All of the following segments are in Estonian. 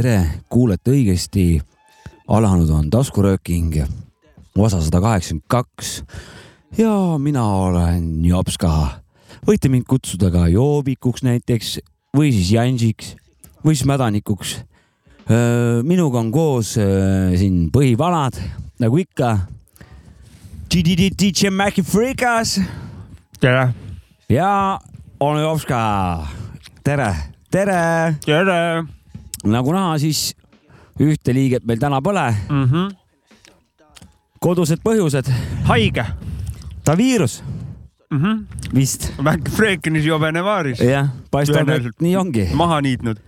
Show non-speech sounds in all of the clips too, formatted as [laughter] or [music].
tere, kuulete õigesti. alanud on taskurööking, osa sada kaheksakümmend kaks ja mina olen Jopska. võite mind kutsuda ka joobikuks näiteks või siis Jansiks või siis mädanikuks. minuga on koos siin põhivalad nagu ikka. DJ Maci Freekas tere. ja olen Jopska. tere, tere. tere nagu näha, siis ühte liiget meil täna pole. mm. -hmm. kodused põhjused, haige ta viirus mm. -hmm. vist. Frekenis jobene vaaris, jah, paistab, et nii ongi. maha niitnud.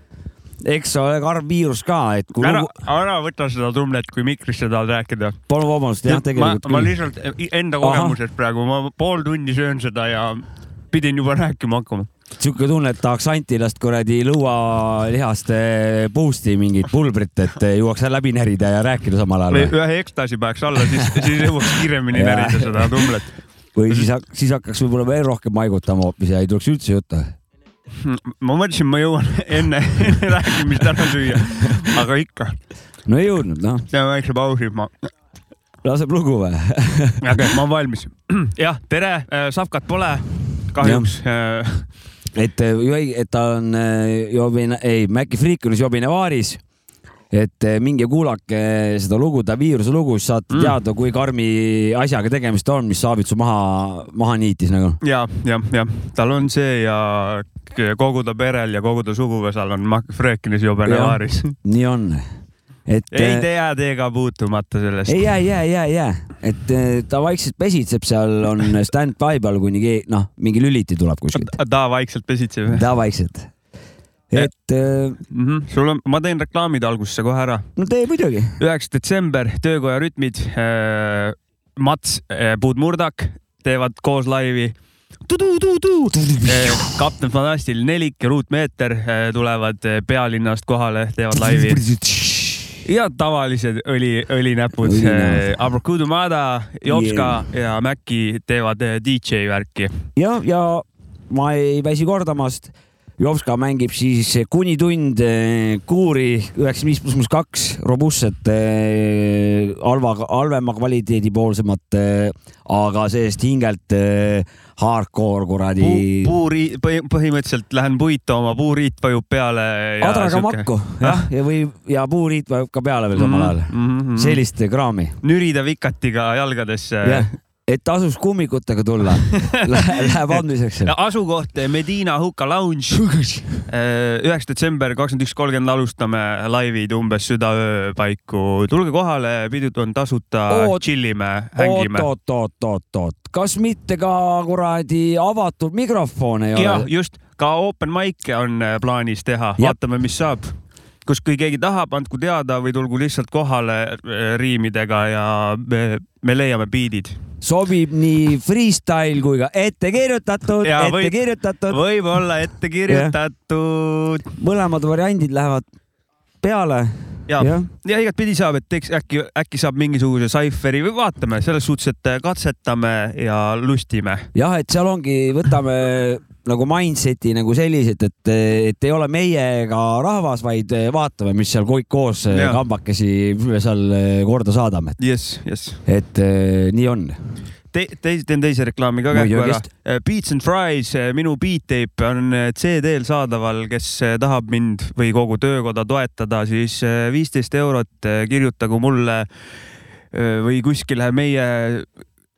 eks ole karm viirus ka, et kui ära lugu, ära võta seda trumlet, kui mikrisse tahad rääkida. palun vabandust, jah, ma, tegelikult ma lihtsalt enda kogemusest praegu, ma pool tundi söön seda ja pidin juba rääkima hakkama. Sihuke tunne, et tahaks Antilast kuradi lõualihaste boost'i mingit pulbrit, et jõuaks läbi närida ja rääkida samal ajal. ühe ekstasi paneks alla, siis, siis jõuaks kiiremini närida seda trumlet. või siis, siis hakkaks võib-olla veel rohkem maigutama hoopis ja ei tuleks üldse juttu. ma mõtlesin, ma jõuan enne, [laughs] enne rääkimist ära süüa, aga ikka, no ei jõudnud, noh, teeme väikse pausi, ma, laseb lugu või? aga ma olen valmis. [clears throat] jah, tere, Savkat pole kahjuks. et, et ta on äh, jobine, ei, Maci Freakonis jobine vaaris. et äh, minge kuulake seda lugu, ta viiruse lugu, siis saate Mm. teada, kui karmi asjaga tegemist on, mis Saavitsu maha, maha niitis nagu. ja, ja, ja tal on see ja kogu ta perel ja kogu ta suguvõsal on Mac Frekenis jobene Jah. vaaris. nii on. Et ei äh, te jää teiega puutumata sellest. ei jää, jää, jää, jää, et äh, ta vaikselt pesitseb seal, on [laughs] stand-by peal, kuni keegi, noh, mingi lüliti tuleb kuskilt. ta vaikselt pesitseb. ta vaikselt. et äh, Mm -hmm. sul on, ma teen reklaamid algusesse kohe ära. no tee muidugi. üheksas detsember, Töökoja rütmid äh,. Mats äh, Puudmurdak teevad koos laivi. kapten Fantastil Nelik ja Ruutmeeter äh, tulevad äh, pealinnast kohale, teevad laivi [laughs] ja tavalised õli, õlinäpud. Abracudumada, Jopska yeah. ja Maci teevad äh, DJ värki. ja, ja ma ei väsi kordamast. Jovska mängib siis kuni tund eh, kuuri üheksakümmend viis pluss pluss kaks robustset eh, halva, halvema kvaliteedi poolsemat, aga see-eest hingelt eh, hardcore kuradi Puu,. puuriit, põhimõtteliselt lähen puid tooma, puuriit vajub peale. adraga makku jah, ja või ja puuriit vajub ka peale veel samal ajal. mm. -hmm. sellist kraami, nürida vikatiga jalgadesse jah, et tasuks kummikutega tulla. [laughs] Läheb andmiseks. Ja asukoht Medina Hookah Lounge. üheks detsember kakskümmend üks kolmkümmend alustame laivid umbes südaöö paiku. tulge kohale, pidud on tasuta Oot-, tšillime, hängime. oot, oot, oot, oot, kas mitte ka kuradi avatud mikrofone ei jah, ole? just, ka open mic'e on äh, plaanis teha, vaatame, mis saab. kus, kui keegi tahab, andku teada või tulgu lihtsalt kohale riimidega ja me, me leiame biidid. Sobib nii freestyle kui ka ette kirjutatud, Jaa, ette võib- kirjutatud, võib-olla ette kirjutatud. mõlemad variandid lähevad peale. ja, jah, ja igatpidi saab, et teeks äkki, äkki saab mingisuguse Cypheri või vaatame selles suhtes, et äh, katsetame ja lustime. jah, et seal ongi, võtame [laughs] nagu mindset'i nagu selliselt, et, et ei ole meiega rahvas, vaid vaatame, mis seal kõik koos Jaa. kambakesi seal korda saadame, jess, jess. et nii on. Te, te, teen teise reklaami ka kähku ära. Beats and Fries, minu beat tape on äh, CD-l saadaval, kes äh, tahab mind või kogu töökoda toetada, siis äh, viisteist eurot, kirjutagu mulle äh, või kuskile meie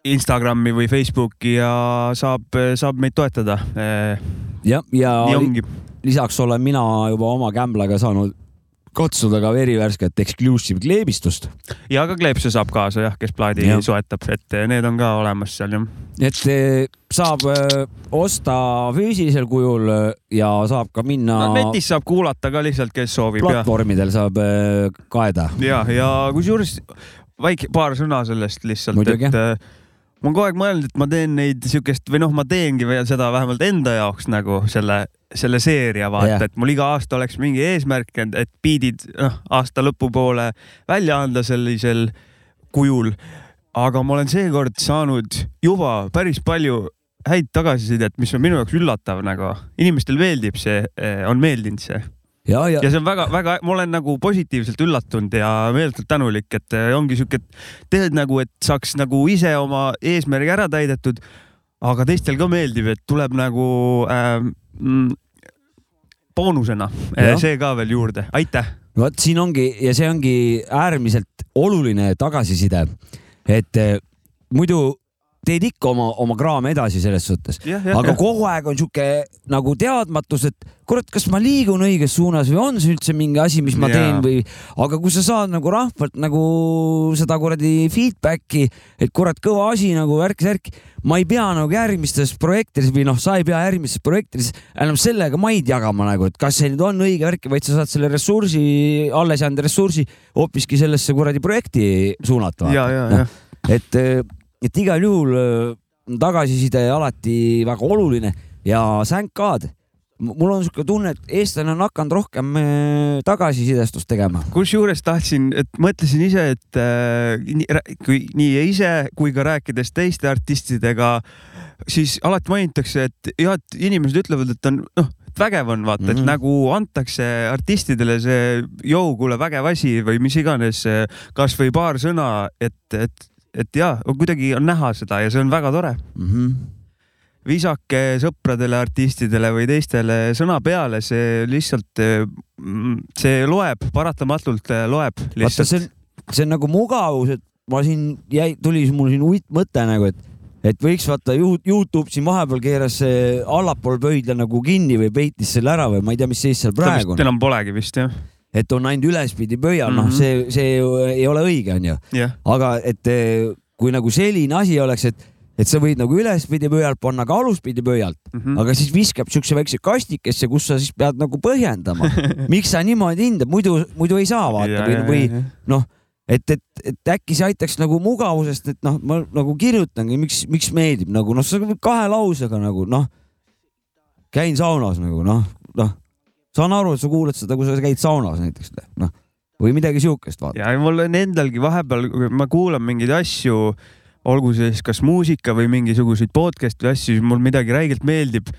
Instagrami või Facebooki ja saab, saab meid toetada. jah, ja nii ongi. lisaks olen mina juba oma kämblaga saanud katsuda ka verivärsket exclusive kleebistust, ja ka kleepse saab kaasa jah, kes plaadi Jah. soetab, et äh, need on ka olemas seal jah. et eh, saab eh, osta füüsilisel kujul eh, ja saab ka minna no, netis saab kuulata ka lihtsalt, kes soovib ja, platvormidel saab eh, kaeda. ja, ja kusjuures väike paar sõna sellest lihtsalt, et ma olen kogu aeg mõelnud, et ma teen neid siukest või noh, ma teengi veel seda vähemalt enda jaoks nagu selle, selle seeria vaata Jah. et mul iga aasta oleks mingi eesmärk, et et biidid noh, aasta lõpupoole välja anda sellisel kujul. aga ma olen seekord saanud juba päris palju häid tagasisidet, mis on minu jaoks üllatav nagu, inimestel meeldib see, on meeldinud see ja, ja, ja see on väga-väga, ma olen nagu positiivselt üllatunud ja meeletult tänulik, et äh, ongi sihuke, et teed nagu, et saaks nagu ise oma eesmärgi ära täidetud. aga teistel ka meeldib, et tuleb nagu äh, mm, boonusena ja. see ka veel juurde, aitäh. vot siin ongi ja see ongi äärmiselt oluline tagasiside, et äh, muidu teed ikka oma, oma kraame edasi selles suhtes. aga ja. kogu aeg on sihuke nagu teadmatus, et kurat, kas ma liigun õiges suunas või on see üldse mingi asi, mis ma ja. teen või, aga kui sa saad nagu rahvalt nagu seda kuradi feedback'i, et kurat, kõva asi nagu värk-särk, ma ei pea nagu järgmistes projektides või noh, sa ei pea järgmistes projektides enam sellega maid jagama nagu, et kas see nüüd on õige värk, vaid sa saad selle ressursi, alles jäänud ressursi hoopiski sellesse kuradi projekti suunata. No, et et igal juhul äh, tagasiside alati väga oluline ja sänkaad mul on niisugune tunne, et eestlane on hakanud rohkem äh, tagasisidestust tegema. kusjuures tahtsin, et mõtlesin ise, et äh, kui nii ise kui ka rääkides teiste artistidega, siis alati mainitakse, et jah, et inimesed ütlevad, et on noh, vägev on vaata mm, -hmm. et mhm. nagu antakse artistidele see jõu, kuule, vägev asi või mis iganes, kasvõi paar sõna, et, et et ja kuidagi on näha seda ja see on väga tore mm. -hmm. visake sõpradele, artistidele või teistele sõna peale, see lihtsalt, mm, see loeb, paratamatult loeb lihtsalt. see on, see on nagu mugavus, et ma siin jäi, tuli mul siin uitmõte nagu, et et võiks vaata Youtube siin vahepeal keeras allapool pöidla nagu kinni või peitis selle ära või ma ei tea, mis seis seal praegu on. enam polegi vist jah et on ainult ülespidi pöial mm, -hmm. noh, mhm. see, see ei ole õige, onju aga et eh, kui nagu selline asi oleks, et, et sa võid nagu ülespidi pöialt panna ka aluspidi pöialt mm, -hmm. aga siis viskab siukse väikse kastikesse, kus sa siis pead nagu põhjendama [laughs] miks sa niimoodi hindad, muidu, muidu ei saa vaata või, või noh, et, et, et äkki see aitaks nagu mugavusest, et noh, ma nagu kirjutangi, miks, miks meeldib nagu noh, kahe lausega nagu noh, käin saunas nagu noh, noh saan aru, et sa kuulad seda, kui sa käid saunas näiteks, noh või midagi siukest ja mul on endalgi vahepeal, kui ma kuulan mingeid asju, olgu see siis kas muusika või mingisuguseid podcast'i asju, siis mul midagi räigelt meeldib.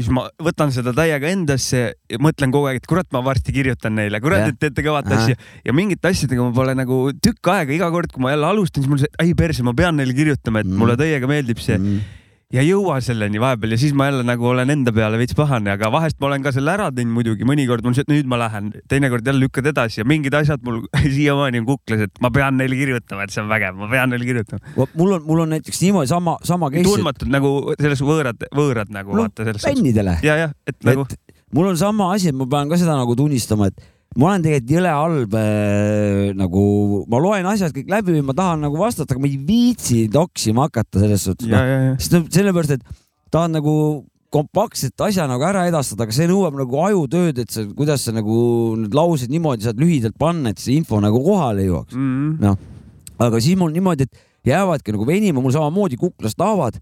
siis ma võtan seda täiega endasse ja mõtlen kogu aeg, et kurat, ma varsti kirjutan neile, kurat, et teete kõvat asja. Ja mingite asjadega ma pole nagu tükk aega, iga kord, kui ma jälle alustan, siis mul see, ai perse, ma pean neile kirjutama, et mm. mulle täiega meeldib see. Mm ja ei jõua selleni vahepeal ja siis ma jälle nagu olen enda peale veits pahane, aga vahest ma olen ka selle ära teinud muidugi, mõnikord on see, et nüüd ma lähen, teinekord jälle lükkad edasi ja mingid asjad mul [laughs] siiamaani on kuklas, et ma pean neile kirjutama, et see on vägev, ma pean neile kirjutama. mul on, mul on näiteks niimoodi sama, sama case. tundmatud nagu selles võõrad, võõrad nagu no, vaata selles. fännidele. ja, jah, et nagu. mul on sama asi, et ma pean ka seda nagu tunnistama, et ma olen tegelikult jõle halb äh, nagu, ma loen asjad kõik läbi ma tahan nagu vastata, aga ma ei viitsi toksima hakata selles suhtes. sest noh, sellepärast, et tahan nagu kompaktset asja nagu ära edastada, aga see nõuab nagu ajutööd, et sa, kuidas sa nagu need laused niimoodi saad lühidalt panna, et see info nagu kohale jõuaks mm -hmm.. noh, aga siis mul niimoodi, et jäävadki nagu venima, mul samamoodi kuklast tahavad,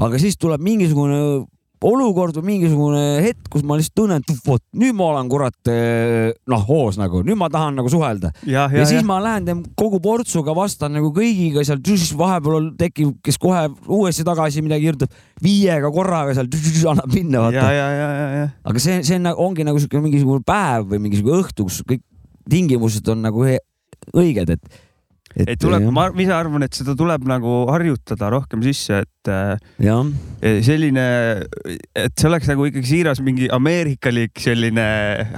aga siis tuleb mingisugune olukord või mingisugune hetk, kus ma lihtsalt tunnen, et vot nüüd ma olen kurat eh, noh, hoos nagu, nüüd ma tahan nagu suhelda. ja, ja, ja siis ja. ma lähen teen kogu portsuga, vastan nagu kõigiga seal, vahepeal tekib, kes kohe uuesti tagasi midagi kirjutab, viiega korraga seal annab minna vaata. aga see, see on, ongi nagu siuke mingisugune päev või mingisugune õhtu, kus kõik tingimused on nagu õiged, et et, et tuleb, ma ise arvan, et seda tuleb nagu harjutada rohkem sisse, et äh, ja. selline, et see oleks nagu ikkagi siiras mingi ameerikalik selline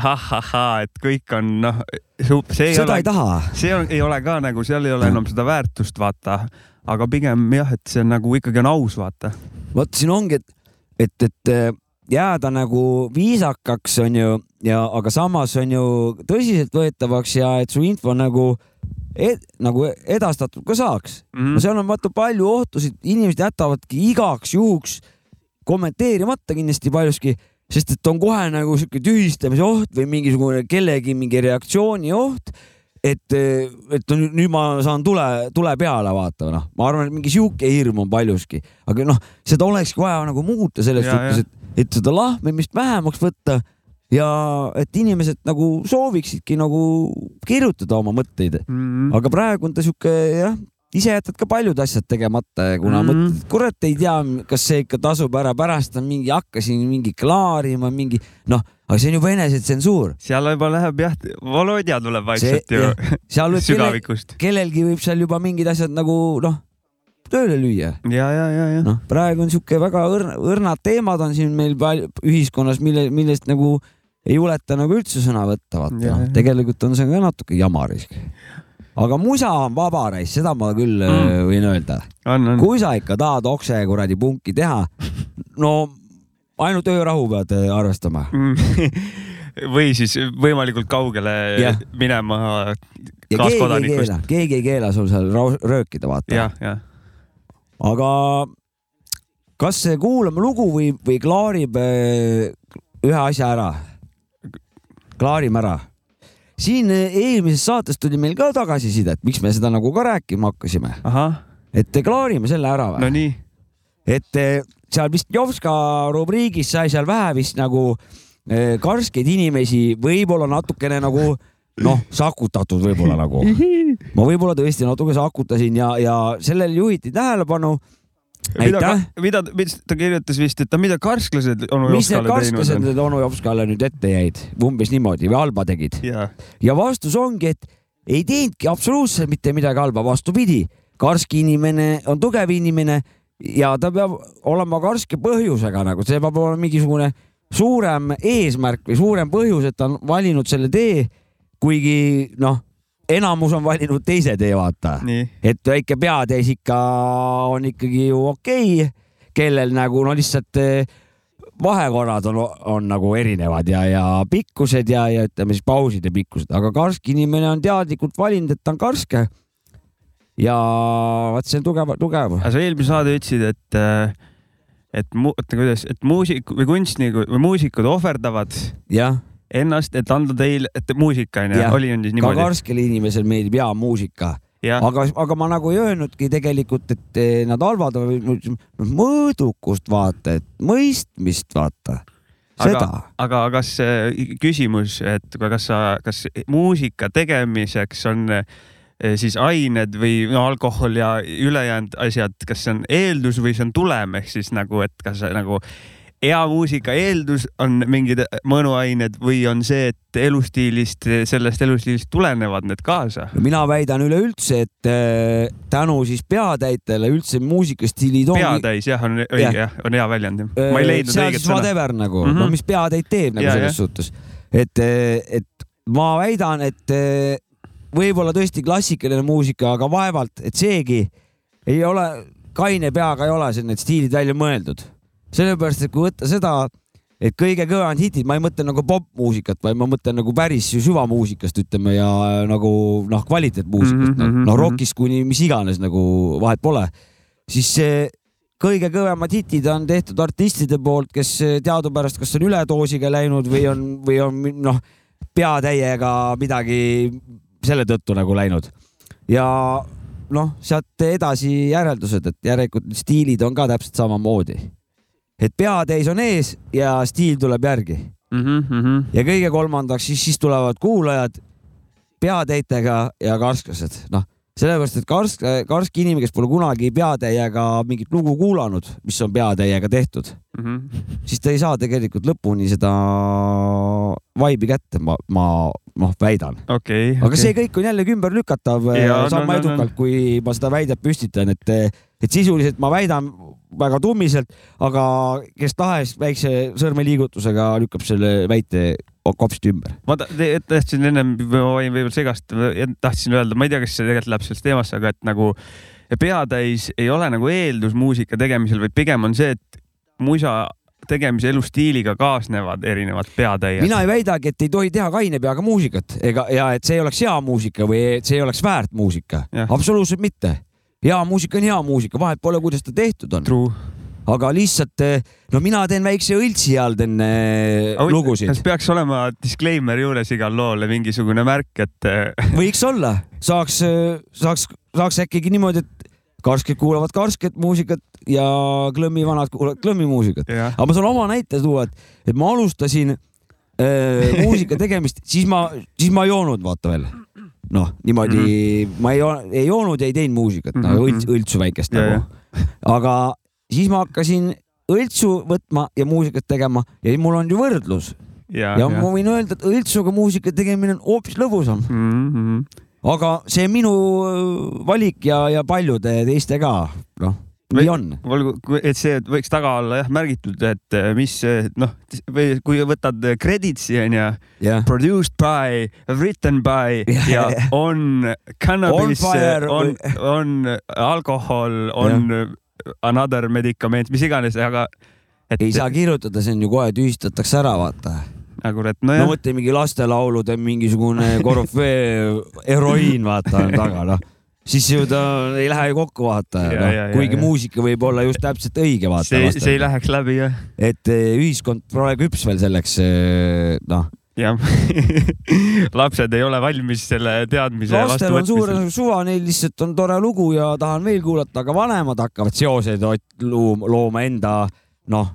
ha-ha-ha, et kõik on noh, see ei seda ole, ei taha. see on, ei ole ka nagu, seal ei ole enam seda väärtust, vaata, aga pigem jah, et see on nagu ikkagi on aus, vaata. vot siin ongi, et, et, et äh, jääda nagu viisakaks, on ju, ja aga samas on ju tõsiseltvõetavaks ja et su info nagu ed, nagu edastatud ka saaks mm. -hmm. no seal on vaata palju ohtusid, inimesed jätavadki igaks juhuks kommenteerimata kindlasti paljuski, sest et on kohe nagu sihuke tühistamise oht või mingisugune kellegi mingi reaktsiooni oht. et, et nüüd ma saan tule, tule peale vaata, noh, ma arvan, et mingi sihuke hirm on paljuski, aga noh, seda olekski vaja nagu muuta selles suhtes, et, et seda lahmimist vähemaks võtta ja et inimesed nagu sooviksidki nagu kirjutada oma mõtteid mm. -hmm. aga praegu on ta sihuke jah, ise jätad ka paljud asjad tegemata, kuna mm -hmm. mõtled, kurat ei tea, kas see ikka tasub ära, pärast on mingi, hakkasin mingi klaarima, mingi noh, aga see on juba enesetsensuur. seal juba läheb jah, Volodja tuleb vaikselt see, ju [laughs] sügavikust. kellelgi võib seal juba mingid asjad nagu noh, tööle lüüa. ja, ja, ja, ja. noh, praegu on sihuke väga õrn, õrnad teemad on siin meil palju ühiskonnas, mille, millest nagu ei juleta nagu üldse sõna võtta, vaata. tegelikult on see ka natuke jama risk aga musa on vaba reis, seda ma küll mm. Äh, võin öelda. kui sa ikka tahad okse kuradi punki teha, no ainult öörahu pead äh, arvestama mm. [laughs] või siis võimalikult kaugele yeah. minema kaaskodanikust. keegi ei keela sul seal röökida, vaata. aga kas kuulame lugu või, või klaarib äh, ühe asja ära? Klaarime ära siin eh, eelmises saates tuli meil ka tagasisidet, miks me seda nagu ka rääkima hakkasime. et klaarime selle ära või? no nii. et eh, seal vist Jovska rubriigis sai seal vähe vist nagu eh, karskeid inimesi, võib-olla natukene nagu noh, sakutatud võib-olla nagu. [laughs] ma võib-olla tõesti natuke sakutasin ja, ja sellele juhiti tähelepanu mida, mida, mida ta kirjutas vist, et mida karsklased onu mis need karsklased need onu Jopskale nüüd ette jäid, umbes niimoodi või halba tegid? Yeah.? ja vastus ongi, et ei teinudki absoluutselt mitte midagi halba, vastupidi, karsk inimene on tugev inimene ja ta peab olema karske põhjusega nagu, see peab olema mingisugune suurem eesmärk või suurem põhjus, et ta on valinud selle tee, kuigi noh enamus on valinud teise tee, vaata. et väike peatäis ikka on ikkagi ju okei okay,, kellel nagu no lihtsalt eh, vahekorrad on, on nagu erinevad ja, ja pikkused ja, ja ütleme siis pauside pikkused, aga karsk inimene on teadlikult valinud, et ta on karske. ja vot see on tugev, tugev. sa eelmine saade ütlesid, et, eh, et, et kuidas, et muusik või kunstnikud või muusikud ohverdavad. jah ennast, et anda teile, et muusika onju, oli on siis niimoodi? ka karskele inimesele meeldib hea muusika. aga, aga ma nagu ei öelnudki tegelikult, et eh, nad halvad, mõõdukust vaata, et mõistmist vaata seda. aga kas küsimus, et kas sa, kas muusika tegemiseks on eh, siis ained või no, alkohol ja ülejäänud asjad, kas see on eeldus või see on tulem, ehk siis nagu, et kas nagu hea muusika eeldus on mingid mõnuained või on see, et elustiilist, sellest elustiilist tulenevad need kaasa? mina väidan üleüldse, et äh, tänu siis peatäitele üldse muusikastiilid ongi. peatäis jah, on õige jah ja,, on hea väljend. ma ei leidnud äh, õiget sõna. whatever nagu mm, -hmm. no mis peatäit teeb nagu ja, selles ja. suhtes. et, äh, et ma väidan, et võib-olla tõesti klassikaline muusika, aga vaevalt, et seegi ei ole, kaine peaga ei ole need stiilid välja mõeldud sellepärast, et kui võtta seda, et kõige kõvemad hitid, ma ei mõtle nagu popmuusikat, vaid ma mõtlen nagu päris süvamuusikast, ütleme ja nagu noh, kvaliteetmuusikast mm, -hmm, noh rockist kuni mis iganes nagu vahet pole, siis see kõige kõvemad hitid on tehtud artistide poolt, kes teadupärast kas on üledoosiga läinud või on, või on noh, peatäiega midagi selle tõttu nagu läinud. ja noh, sealt edasi järeldused, et järelikult stiilid on ka täpselt samamoodi et peatäis on ees ja stiil tuleb järgi mm. -hmm. ja kõige kolmandaks, siis, siis tulevad kuulajad peatäitega ja karsklased, noh, sellepärast, et karsk, karsk inimene, kes pole kunagi peatäiega mingit lugu kuulanud, mis on peatäiega tehtud mm, -hmm. siis ta ei saa tegelikult lõpuni seda vaibi kätte, ma, ma noh, väidan okay,. aga okay. see kõik on jällegi ümberlükatav sama no, no, edukalt no,, kui ma seda väidet püstitan, et, et sisuliselt ma väidan väga tummiselt, aga kes tahes väikse sõrmeliigutusega lükkab selle väite kopsti ümber. ma tahtsin ennem, ma võin võib-olla segast, tahtsin öelda, ma ei tea, kas see tegelikult läheb sellest teemasse, aga et nagu peatäis ei ole nagu eeldus muusika tegemisel, vaid pigem on see, et musa tegemise elustiiliga kaasnevad erinevad peatäied. mina ei väidagi, et ei tohi teha kaine peaga muusikat ega, ja et see ei oleks hea muusika või et see ei oleks väärt muusika. absoluutselt mitte hea muusika on hea muusika, vahet pole, kuidas ta tehtud on. Aga lihtsalt, eh, no mina teen väikse õltsi all teen oh, lugusid. kas peaks olema disclaimer juures igal loole mingisugune märk, et eh, [laughs] võiks olla, saaks, saaks, saaks äkki niimoodi, et karsked kuulavad karsket muusikat ja klõmmi vanad kuulavad klõmmi muusikat. aga ma saan oma näite tuua, et, et ma alustasin äh, [laughs] muusika tegemist, siis ma, siis ma ei joonud, vaata veel noh, niimoodi mm -hmm. ma ei, ei joonud ja ei teinud muusikat mm, -hmm. õlts, õltsu väikest Ja, nagu. aga siis ma hakkasin õltsu võtma ja muusikat tegema ja mul on ju võrdlus ja, ja, ja ma võin öelda, et õltsuga muusika tegemine on hoopis lõbusam, mm. -hmm. aga see minu äh, valik ja, ja paljude teiste ka, noh, nii on. olgu, et see võiks taga olla jah märgitud, et eh, mis eh, noh, või kui võtad credits'i onju, jah, produced by, written by Jah, ja jah. on cannabis On on, on alkohol, on another medikament, mis iganes, aga et ei saa kirjutada, see on ju kohe tühistatakse ära, vaata nagu, et no nojah, mõtle mingi lastelaulude mingisugune korüfee [laughs] heroiin, vaata on taga, noh. siis ju ta ei lähe ju kokku, vaata no, kuigi ja. muusika võib olla just täpselt õige, vaata. see, see ei läheks läbi jah, et eh, ühiskond pole küps veel selleks, noh. Jah. [laughs] lapsed ei ole valmis selle teadmise lastel on suur suva, neil lihtsalt on tore lugu ja tahan veel kuulata, aga vanemad hakkavad seoseid looma enda, noh,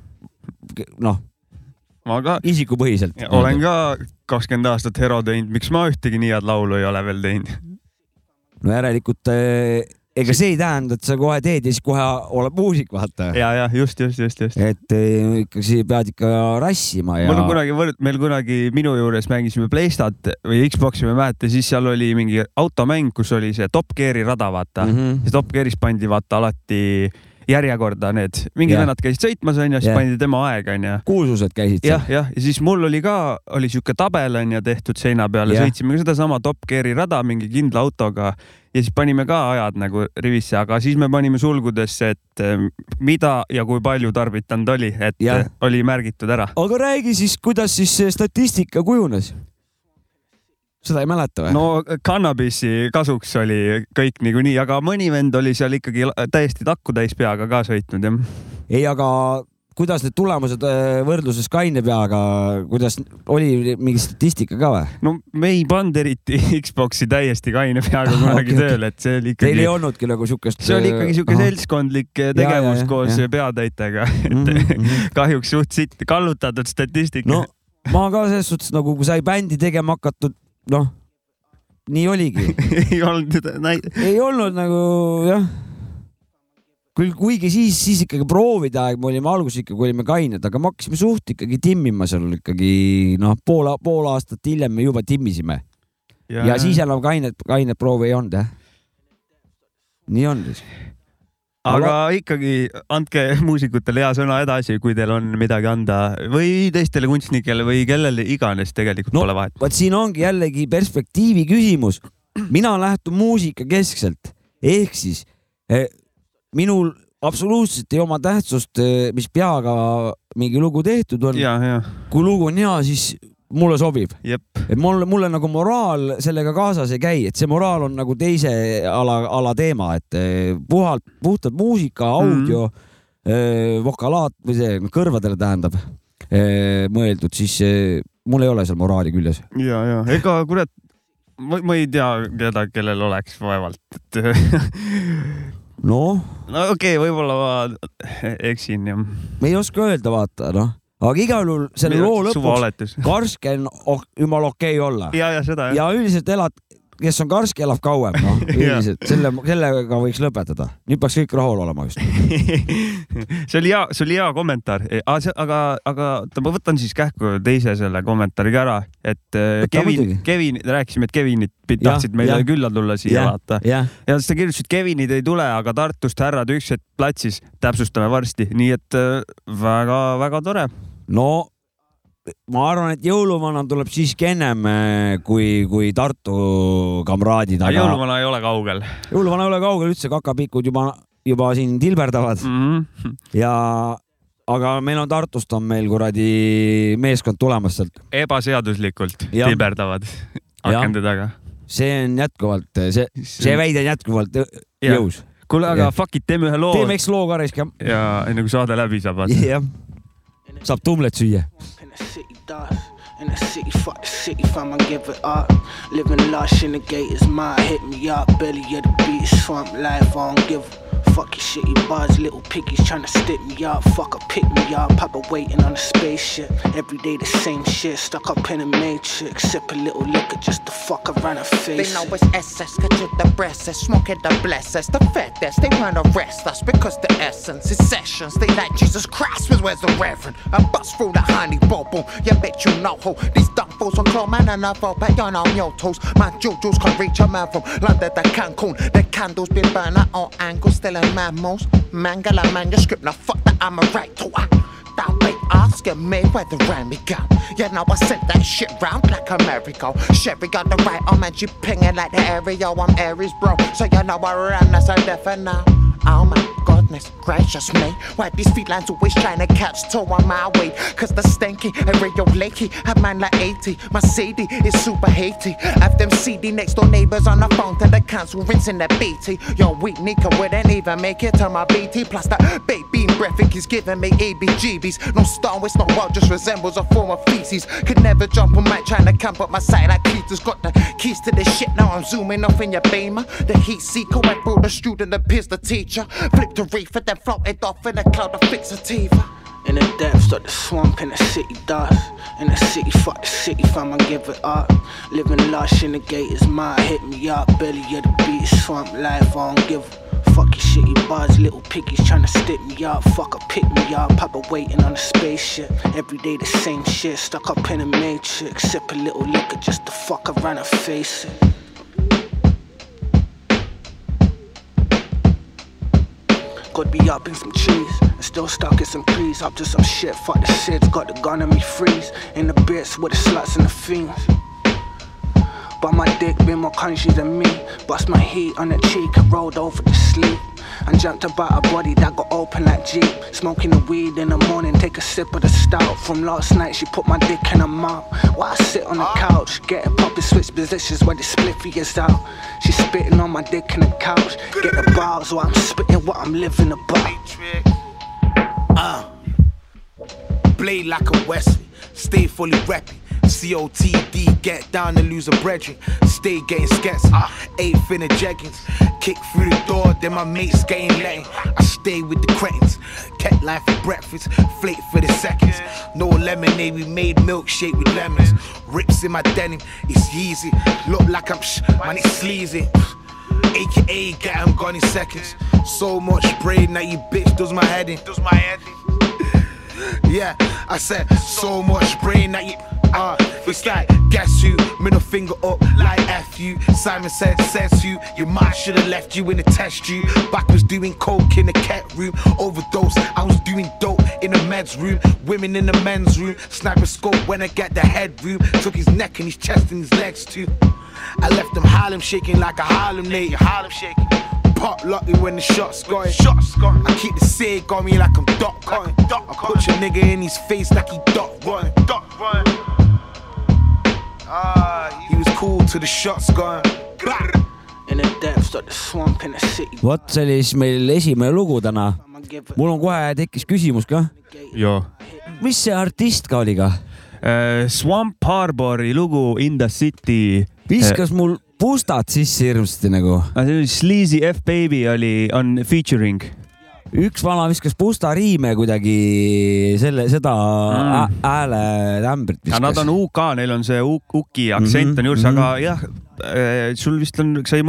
noh, ma ka isikupõhiselt. olen ka kakskümmend aastat hero teinud, miks ma ühtegi nii head laulu ei ole veel teinud? no järelikult eh, ega see ei tähenda, et sa kohe teed ja siis kohe oled muusik, vaata. ja, ja just, just, just, just. et eh, ikkagi pead ikka rassima ja mul on kunagi võrd-, meil kunagi minu juures mängisime Playstat või Xbox'i, ma ei mäleta, siis seal oli mingi automäng, kus oli see Top Gear'i rada, vaata mm. -hmm. ja Top Gear'is pandi vaata alati järjekorda need, mingid vennad käisid sõitmas onju, siis pandi tema aeg onju. kuulsused käisid jah, jah, ja siis mul oli ka, oli sihuke tabel onju tehtud seina peal ja sõitsime ka sedasama Top Gear'i rada mingi kindla autoga ja siis panime ka ajad nagu rivisse, aga siis me panime sulgudesse, et mida ja kui palju tarbitanud oli, et eh, oli märgitud ära. aga räägi siis, kuidas siis statistika kujunes? Seda ei mäleta või? no kannabisi kasuks oli kõik niikuinii, aga mõni vend oli seal ikkagi täiesti takku täis peaga ka sõitnud jah. ei, aga kuidas need tulemused äh, võrdluses kaine peaga, kuidas oli mingi statistika ka või? no me ei pannud eriti [laughs] Xbox'i täiesti kaine peaga kunagi okei, tööle, et see oli Teil ei ikkagi, olnudki nagu siukest. see oli ikkagi sihuke seltskondlik tegevus ja, koos jah. peatäitega, et -hmm. [laughs] kahjuks suht sitt kallutatud statistika no ma ka selles suhtes nagu, kui sai bändi tegema hakatud, noh, nii oligi. [laughs] ei olnud näi-, ei olnud nagu jah. küll, kuigi siis, siis ikkagi proovide aeg, me olime alguses ikkagi olime kained, aga me hakkasime suht ikkagi timmima seal ikkagi noh, pool, pool aastat hiljem me juba timmisime ja, siis enam kainet, kainet proovi ei olnud jah. nii on siis. Aga ikkagi andke [laughs] muusikutele hea sõna edasi, kui teil on midagi anda või teistele kunstnikele või kellele iganes, tegelikult No, pole vahet. vot siin ongi jällegi perspektiivi küsimus. mina lähtun muusika keskselt ehk siis eh, minul absoluutselt ei oma tähtsust, mis peaga mingi lugu tehtud on. kui lugu on hea, siis mulle sobib, et mulle, mulle nagu moraal sellega kaasas ei käi, et see moraal on nagu teise ala, ala teema, et eh, puhalt, puhtalt muusika, audio mm, -hmm. vokalaat või see kõrvadele tähendab eh, mõeldud, siis eh, mul ei ole seal moraali küljes. ja, ja ega kurat, ma, ma ei tea keda, kellel oleks vaevalt, et noh, no okei okay,, võib-olla ma eksin jah. me ei oska öelda, vaata noh, aga igal juhul selle loo lõpuks [laughs] karske on oh, jumala okei okay olla ja, ja seda jah. ja üldiselt elad, kes on karske, elab kauem, noh, [laughs] üldiselt selle, sellega võiks lõpetada. nüüd peaks kõik rahul olema just. [laughs] see oli hea, see oli hea kommentaar, aga, aga oota, ma võtan siis kähku teise selle kommentaari ka ära, et äh, Võta Kevin Kevin, rääkisime, et Kevinit tahtsid meile jah. külla tulla siia jah vaata, jah, ja siis ta kirjutas, et Kevinid ei tule, aga Tartust härrad ükskord platsis, täpsustame varsti, nii et väga-väga tore. No ma arvan, et jõuluvana tuleb siiski ennem kui, kui Tartu kamraadid, aga jõuluvana ei ole kaugel jõuluvana ei ole kaugel üldse, kakapikud juba, juba siin tilberdavad mm. -hmm. ja aga meil on Tartust on meil kuradi meeskond tulemas sealt, ebaseaduslikult Jah. tiberdavad akende taga. see on jätkuvalt, see, see väide on jätkuvalt Jah. jõus. kuule, aga Jah. fuck it, teeme ühe loo teeme eks loo ka raisk jah. ja enne kui saade läbi saab, jah, saab tumlet süüa. In the city fuck the city, fam, I give it up. Living lush in the gate is mine, hit me up, belly of the beat, swamp life, I don't give a Fuck your shitty bars, little piggies trying to stick me up. Fuck a pick me up, Papa waiting on a spaceship. Every day the same shit, stuck up in a matrix. Sip a little liquor just to fuck around her face. They know it's SS, get you the breasts, smoking the blessings, the fattest. They wanna arrest us because the essence is sessions. They like Jesus Christ, was where's the reverend? I bust through the honey bubble, you bet you know who. These dumb fools on claw man and I fall back on on your toes. My jujus can reach a man from London to Cancun. The candles been burning all angles, still in mammals. Mangala manuscript, now fuck that I'm a right to. I Don't be asking me where the Remy go. You know I sent that shit round like a merry-go. Sherry got the right arm and she pinging like the area. I'm Aries, bro. So you know I run as a now. Oh my goodness gracious me. Why these felines always trying to catch toe on my way? Cause the stinky and real lakey. A man like 80. My CD is super haty. Have them CD next door neighbors on the phone to the council rinsing their BT. Yo, weak Nika wouldn't even make it to my BT. Plus that baby breath is giving me ABGBs. No Star Wars, no world, just resembles a form of feces. Could never jump on my trying to camp up my side like Peter's got the keys to this shit. Now I'm zooming off in your beamer. The heat seeker went through the student and pierced the teacher. Flipped the reefer, then floated off in a cloud of fixativa. In the depths of the swamp in the city dust. In the city, fuck the city, fam, I give it up. Living lush in the gate is mine, hit me up. Belly of the beat, swamp life, I don't give a Fuck your shitty bars, little piggies tryna stick me up. Fuck a pick me up, Papa waiting on a spaceship. Every day the same shit, stuck up in a matrix. Sip a little liquor just to fuck around her face it. Could be up in some trees and still stuck in some trees. Up to some shit, fuck the shits, got the gun on me freeze. In the bits with the sluts and the fiends. But my dick been more country than me. Bust my heat on the cheek, and rolled over to sleep. And jumped about a body that got open like Jeep. Smoking the weed in the morning, take a sip of the stout. From last night, she put my dick in her mouth. While I sit on the couch, getting poppy switch positions where the spliffy is out. She spitting on my dick in the couch. Get the bars while I'm spitting what I'm living about. Uh. Blade like a Wesley, stay fully repping. COTD, get down and lose a brethren. Stay getting sketsy. Eighth in the jeggings. Kick through the door, then my mates getting letting. I stay with the cretins. Kept line for breakfast, flake for the seconds. No lemonade, we made milkshake with lemons. Rips in my denim, it's easy. Look like I'm sh, man, it's sleazy. AKA, get him gone in seconds. So much brain that you bitch does my head in. Does my head in. [laughs] Yeah, I said so much brain that you. Uh, it's like, guess who? Middle finger up like F you. Simon said, says you. Your mind should have left you in the test tube. Back was doing coke in the cat room. Overdose, I was doing dope in the meds room. Women in the men's room. Sniper scope when I get the headroom. Took his neck and his chest and his legs too. I left them Harlem shaking like a Harlem native. Harlem shaking. Pop lucky when the shots going. Shots going. I keep the sig on me like I'm Doc Cotton. I put your nigga in his face like he Doc Run. Doc Run. Vot see oli siis meil esimene lugu täna. Mul on kohe tekkis küsimus ka, mis see artist ka oli ka? Swamp Harbori lugu In the City. viskas mul pustat sisse hirmsasti nagu. see oli Sleazy F Baby oli, on featuring. Üks vana viskas pusta riime kuidagi selle, seda Mm. hääletämbrit aga nad viskas on. UK, neil on see uk- uki aktsent Mhm, on juures, mhm. aga jah, sul vist on, sa ei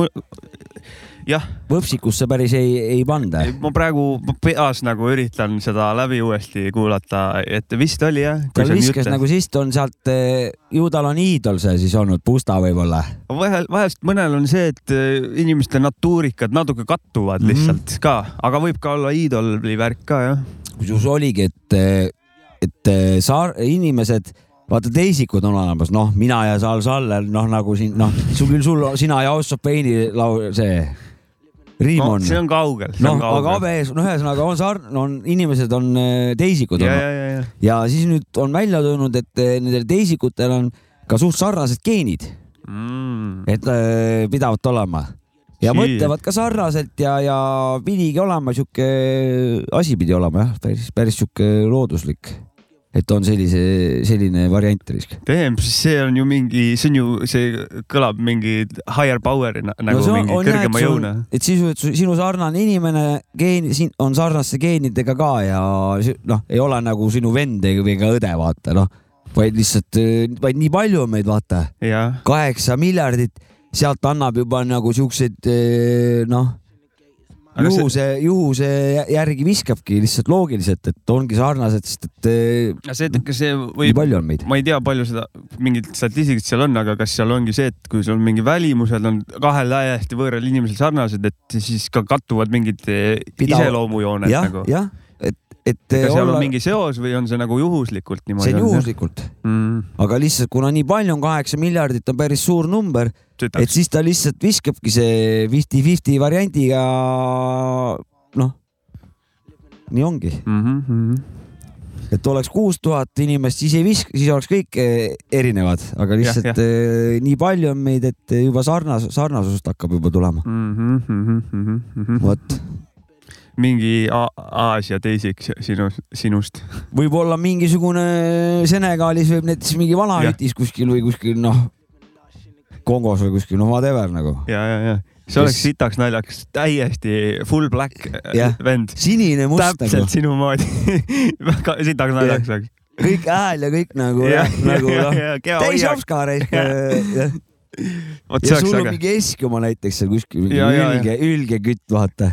võpsikusse päris ei, ei panda. ma praegu peas nagu üritan seda läbi uuesti kuulata, et vist oli jah. ta viskas nagu siis on sealt, ju tal on iidol see siis olnud, Pusta võib-olla. vahel, vahest mõnel on see, et eh, inimeste natuurikad natuke kattuvad Mhm. lihtsalt ka, aga võib ka olla iidoli värk ka jah. kusjuures oligi, et, et saar, inimesed, vaata teisikud on olemas, noh, mina ja Sal Saller, noh nagu siin, noh, sul küll, sul, sina ja Ossop Veini lau-, see riim no on. see on kaugel, noh aga. ABS, no ühesõnaga on sarn-, on inimesed on äh, teisikud ja, ja, ja, ja. ja siis nüüd on välja tulnud, et äh, nendel teisikutel on ka suht sarnased geenid, Mm. et äh, pidavat olema ja Sii. mõtlevad ka sarnaselt ja, ja pidigi olema sihuke, asi pidi olema jah, päris, päris sihuke looduslik. Et on sellise, selline variant risk. damn, siis see on ju mingi, see on ju, see kõlab mingi higher power'ina nagu no, mingi kõrgema jõuna. et sisuliselt su- sinu sarnane inimene geen, siin on sarnaste geenidega ka ja noh, ei ole nagu sinu vend ega- või ka õde, vaata noh, vaid lihtsalt, vaid nii palju on meid, vaata, kaheksa miljardit, sealt annab juba nagu siukseid eh, noh, Aga see- juhuse, juhuse järgi viskabki lihtsalt loogiliselt, et ongi sarnased, sest et see, kas see nii võib, ma ei tea, palju seda mingit statistikat seal on, aga kas seal ongi see, et kui sul mingi välimused on kahel täiesti võõral inimesel sarnased, et siis ka kattuvad mingid Pidava- iseloomujooned nagu,? jah, et, kas seal olla on, mingi seos või on see nagu juhuslikult niimoodi? see on juhuslikult, mm,. aga lihtsalt kuna nii palju on, kaheksa miljardit on päris suur number, et siis ta lihtsalt viskabki see fifty-fifty variandiga, noh, nii ongi, mm. -hmm. et oleks kuus tuhat inimest, siis ei viska, siis oleks kõik eh, erinevad, aga lihtsalt jah. eh, nii palju on meid, et juba sarnas, sarnasusest hakkab juba tulema. Mm -hmm, mm -hmm. vot, mingi Aasia teiseks sinu, sinust. võib-olla mingisugune Senegalis võib näiteks mingi vanahütis kuskil või kuskil noh, Kongos või kuskil, noh whatever nagu. ja, ja, ja see oleks sitaks naljakas, täiesti full black äh, Jah. vend. sinine must nagu täpselt, sinu moodi. [laughs] väga sitaks naljakas oleks. kõik hääl ja kõik nagu jah, nagu noh täis hoiak. Opskar ehk Jah. vot see ja oleks sul on äge. mingi Eskimo näiteks seal kuskil, mingi ülge, ülge kütt, vaata.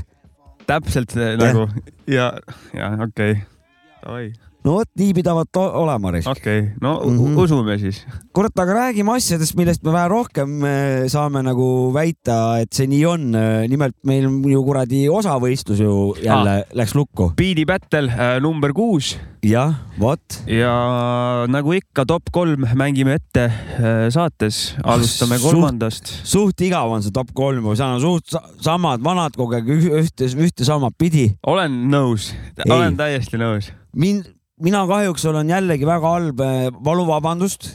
Täpselt see nagu ja, ja okei okay.. Davai, no vot, nii pidavat olema, Resk. okei okay., no mm. -hmm. usume siis. kurat, aga räägime asjadest, millest me vähe rohkem eh, saame nagu väita, et see nii on. nimelt meil ju kuradi osavõistlus ju jälle ah. läks lukku. Beat'i Battle äh, number kuus jah, vot. ja nagu ikka top kolm mängime ette äh, saates, alustame kolmandast. suht igav on see top kolm, seal on suht sa- samad vanad kogu aeg üh- ühte, ühte sama pidi. olen nõus, olen täiesti nõus. mind, mina kahjuks olen jällegi väga halb, valuvabandust,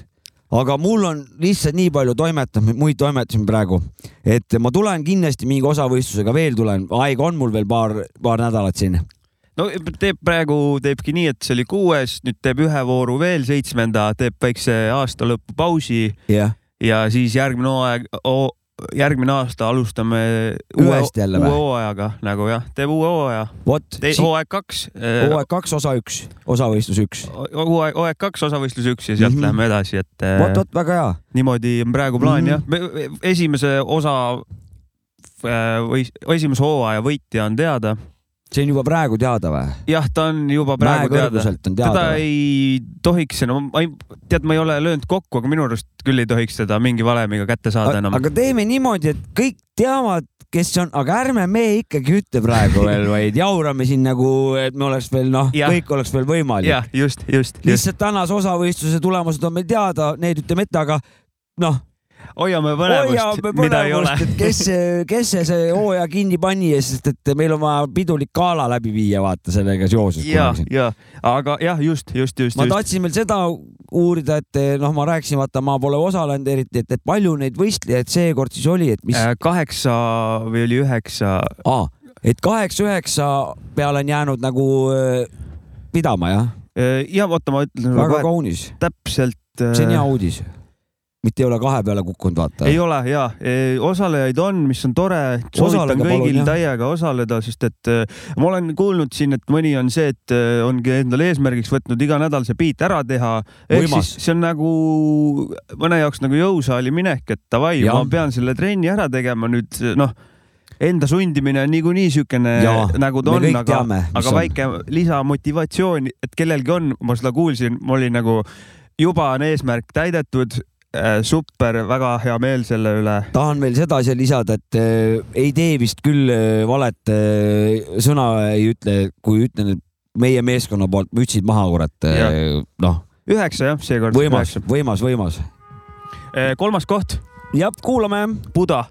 aga mul on lihtsalt nii palju toimetamist, muid toimetusi praegu, et ma tulen kindlasti mingi osavõistlusega veel tulen, aega on mul veel paar, paar nädalat siin. no teeb praegu, teebki nii, et see oli kuues, nüüd teeb ühe vooru veel, seitsmenda, teeb väikse aasta lõpu pausi jah, ja siis järgmine hooaeg, järgmine aasta alustame uue, Uuesti jälle uue või? hooajaga nagu jah, teeb uue hooaja, hooaeg kaks, hooaeg kaks, osa üks, osavõistlus üks. hooaeg, hooaeg kaks, osavõistlus üks ja sealt mm. -hmm. läheme edasi, et äh, vot, vot väga hea. niimoodi on praegu plaan mm -hmm. jah. esimese osa äh, või esimese hooaja võitja on teada. See on juba praegu teada või? jah, ta on juba praegu teada. teda ei tohiks enam, ma ei, tead, ma ei ole löönud kokku, aga minu arust küll ei tohiks teda mingi valemiga kätte saada enam. aga teeme niimoodi, et kõik teavad, kes on, aga ärme me ikkagi ütle praegu veel, vaid jaurame siin nagu, et me oleks veel noh, kõik oleks veel võimalik. jah, just, just, just. lihtsalt tänase osavõistluse tulemused on meil teada, need ütleme ette, aga noh, hoiame põnevust mida ei ole kes kes see see hooaja kinni pani, sest et meil on vaja pidulik gala läbi viia, vaata sellega seoses. ja, ja, aga jah, just, just, just, ma tahtsin veel seda uurida, et noh, ma rääkisin, vaata, ma pole osalenud eriti, et, et palju neid võistlejaid seekord siis oli, et mis Äh, kaheksa või oli üheksa, ah,, et kaheksa-üheksa peale on jäänud nagu äh, pidama jah, ja oota, ma ütlen väga kohe kaunis, täpselt. see on hea uudis. Mitte ei ole kahe peale kukkunud, vaata. ei ole ja, osalejaid on, mis on tore, soovitan palun, kõigil jah. täiega osaleda, sest et äh, ma olen kuulnud siin, et mõni on see, et äh, ongi endale eesmärgiks võtnud iga nädal see beat ära teha. ehk siis see on nagu mõne jaoks nagu jõusaali minek, et davai, ma pean selle trenni ära tegema nüüd noh enda sundimine on niikuinii Jaa, nagu ta on, aga aga on. väike lisamotivatsioon, et kellelgi on, ma seda kuulsin, ma olin nagu juba on eesmärk täidetud. super, väga hea meel selle üle. tahan veel seda siia lisada, et äh, ei tee vist küll äh, valet äh, sõna ei ütle, kui ütlen, et meie meeskonna poolt mütsid maha, kurat äh,. noh, üheksa jah, seekord. võimas, võimas, võimas. kolmas koht, jah, kuulame. Buda.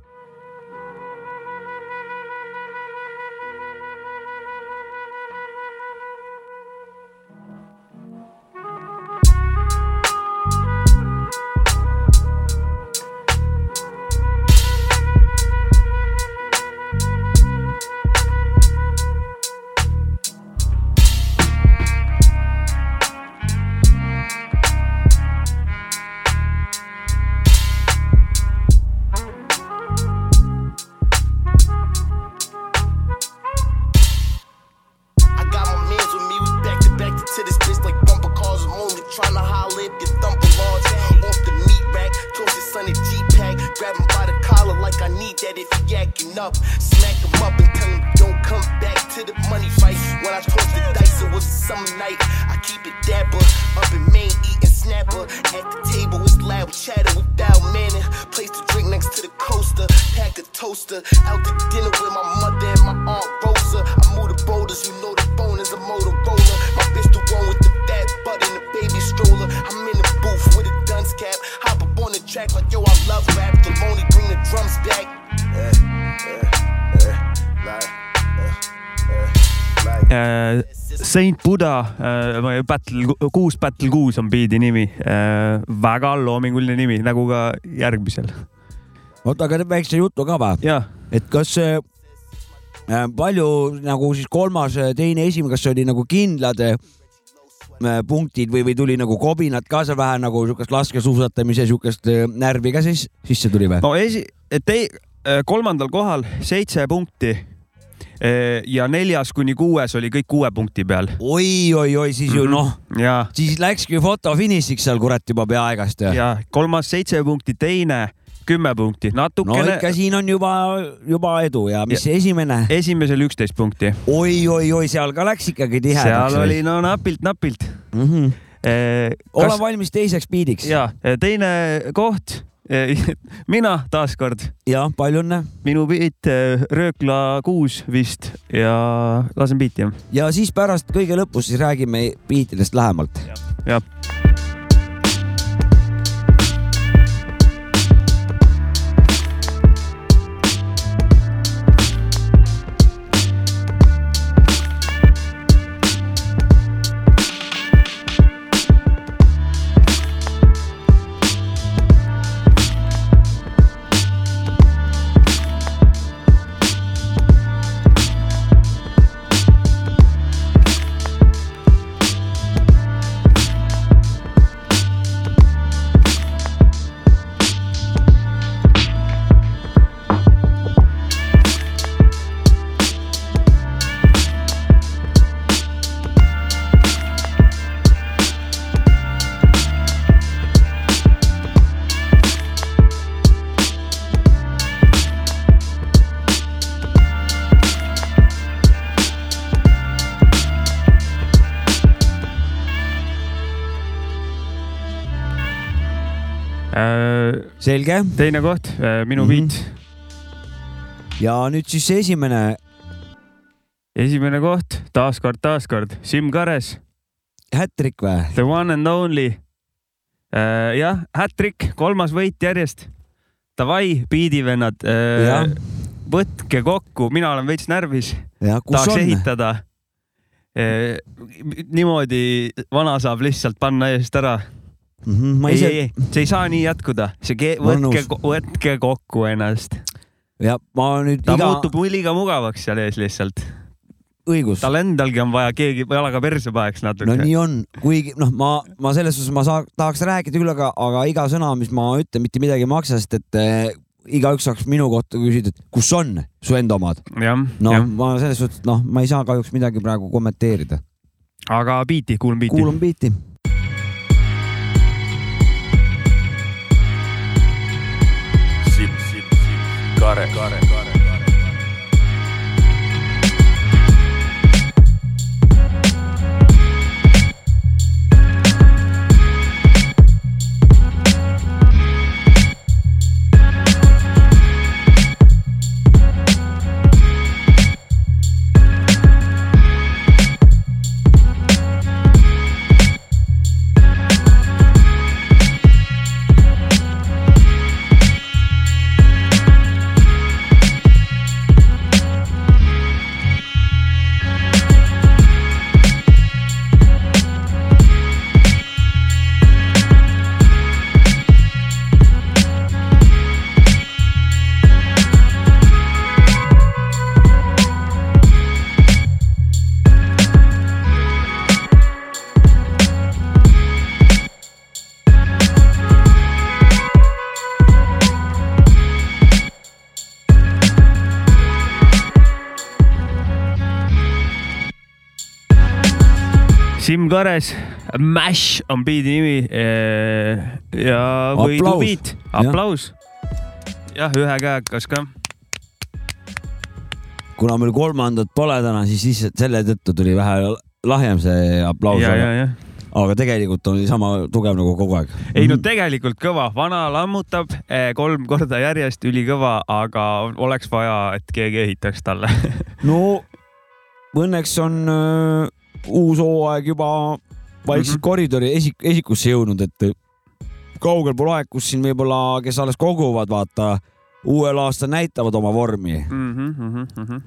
Battle, kuus Battle kuus on biidi nimi äh,. väga loominguline nimi, nagu ka järgmisel. oota, aga teeme väikse jutu ka või? et kas äh, äh, palju nagu siis kolmas, teine, esimene, kas oli nagu kindlad äh, punktid või, või tuli nagu kobinat ka seal vähe nagu siukest laskesuusatamise siukest äh, närvi ka siis sisse tuli või? no esi-, tei-, kolmandal kohal seitse punkti. Ja neljas kuni kuues oli kõik kuue punkti peal. oi, oi, oi, siis ju noh, ja, siis läkski fotofinišiks seal kurat juba peaaegast ja, ja.. ja kolmas seitse punkti, teine kümme punkti, no natukene ikka siin on juba, juba edu ja mis ja. esimene? esimesel üksteist punkti. oi, oi, oi, seal ka läks ikkagi tihedaks. seal oli no napilt-napilt mm. -hmm. eh,. ole valmis teiseks biidiks. ja teine koht, [laughs] mina taaskord, ja palju õnne. Minu beat eh, Röökla kuus vist ja lasen biiti ja siis pärast kõige lõpus siis räägime biitidest lähemalt. jah, selge Äh, teine koht, minu Mhm. beat, ja nüüd siis esimene esimene koht, taaskord, taaskord Siim Kares, hätrik või? the one and only. jah, hat-trick, kolmas võit järjest. Davai, biidivennad Jah., võtke kokku, mina olen veits närvis, tahaks on? ehitada. niimoodi vana saab lihtsalt panna eest ära. Mhm, ma ei, ise ei, see ei saa nii jätkuda, see, olen võtke võtke kokku ennast. ja ma nüüd ta iga muutub liiga mugavaks seal ees lihtsalt. õigus. tal endalgi on vaja keegi jalaga perse paneks natuke no nii on, kuigi noh, ma, ma selles suhtes ma saa, tahaks rääkida küll, aga, aga iga sõna, mis ma ütlen, mitte midagi ei maksa, sest et äh, igaüks saaks minu kohta küsida, et kus on su enda omad. no jah, ma selles suhtes, noh, ma ei saa kahjuks midagi praegu kommenteerida. aga biiti, kuulame biiti. kuulame biiti. Kare, kare. Siim Kares, Mash on biidi nimi. ja võidu biit, aplaus. jah, ühe käega kas ka. kuna meil kolmandat pole täna, siis lihtsalt selle tõttu tuli vähe lahjem see aplaus, aga, tegelikult oli sama tugev nagu kogu aeg. ei no tegelikult kõva, vana lammutab kolm korda järjest, ülikõva, aga oleks vaja, et keegi ehitaks talle. [laughs] no õnneks on uus hooaeg juba vaikselt mm. -hmm. koridori esik-, esikusse jõudnud, et kaugel pole aeg, kus siin võib-olla, kes alles koguvad, vaata uuel aastal näitavad oma vormi. Mhm,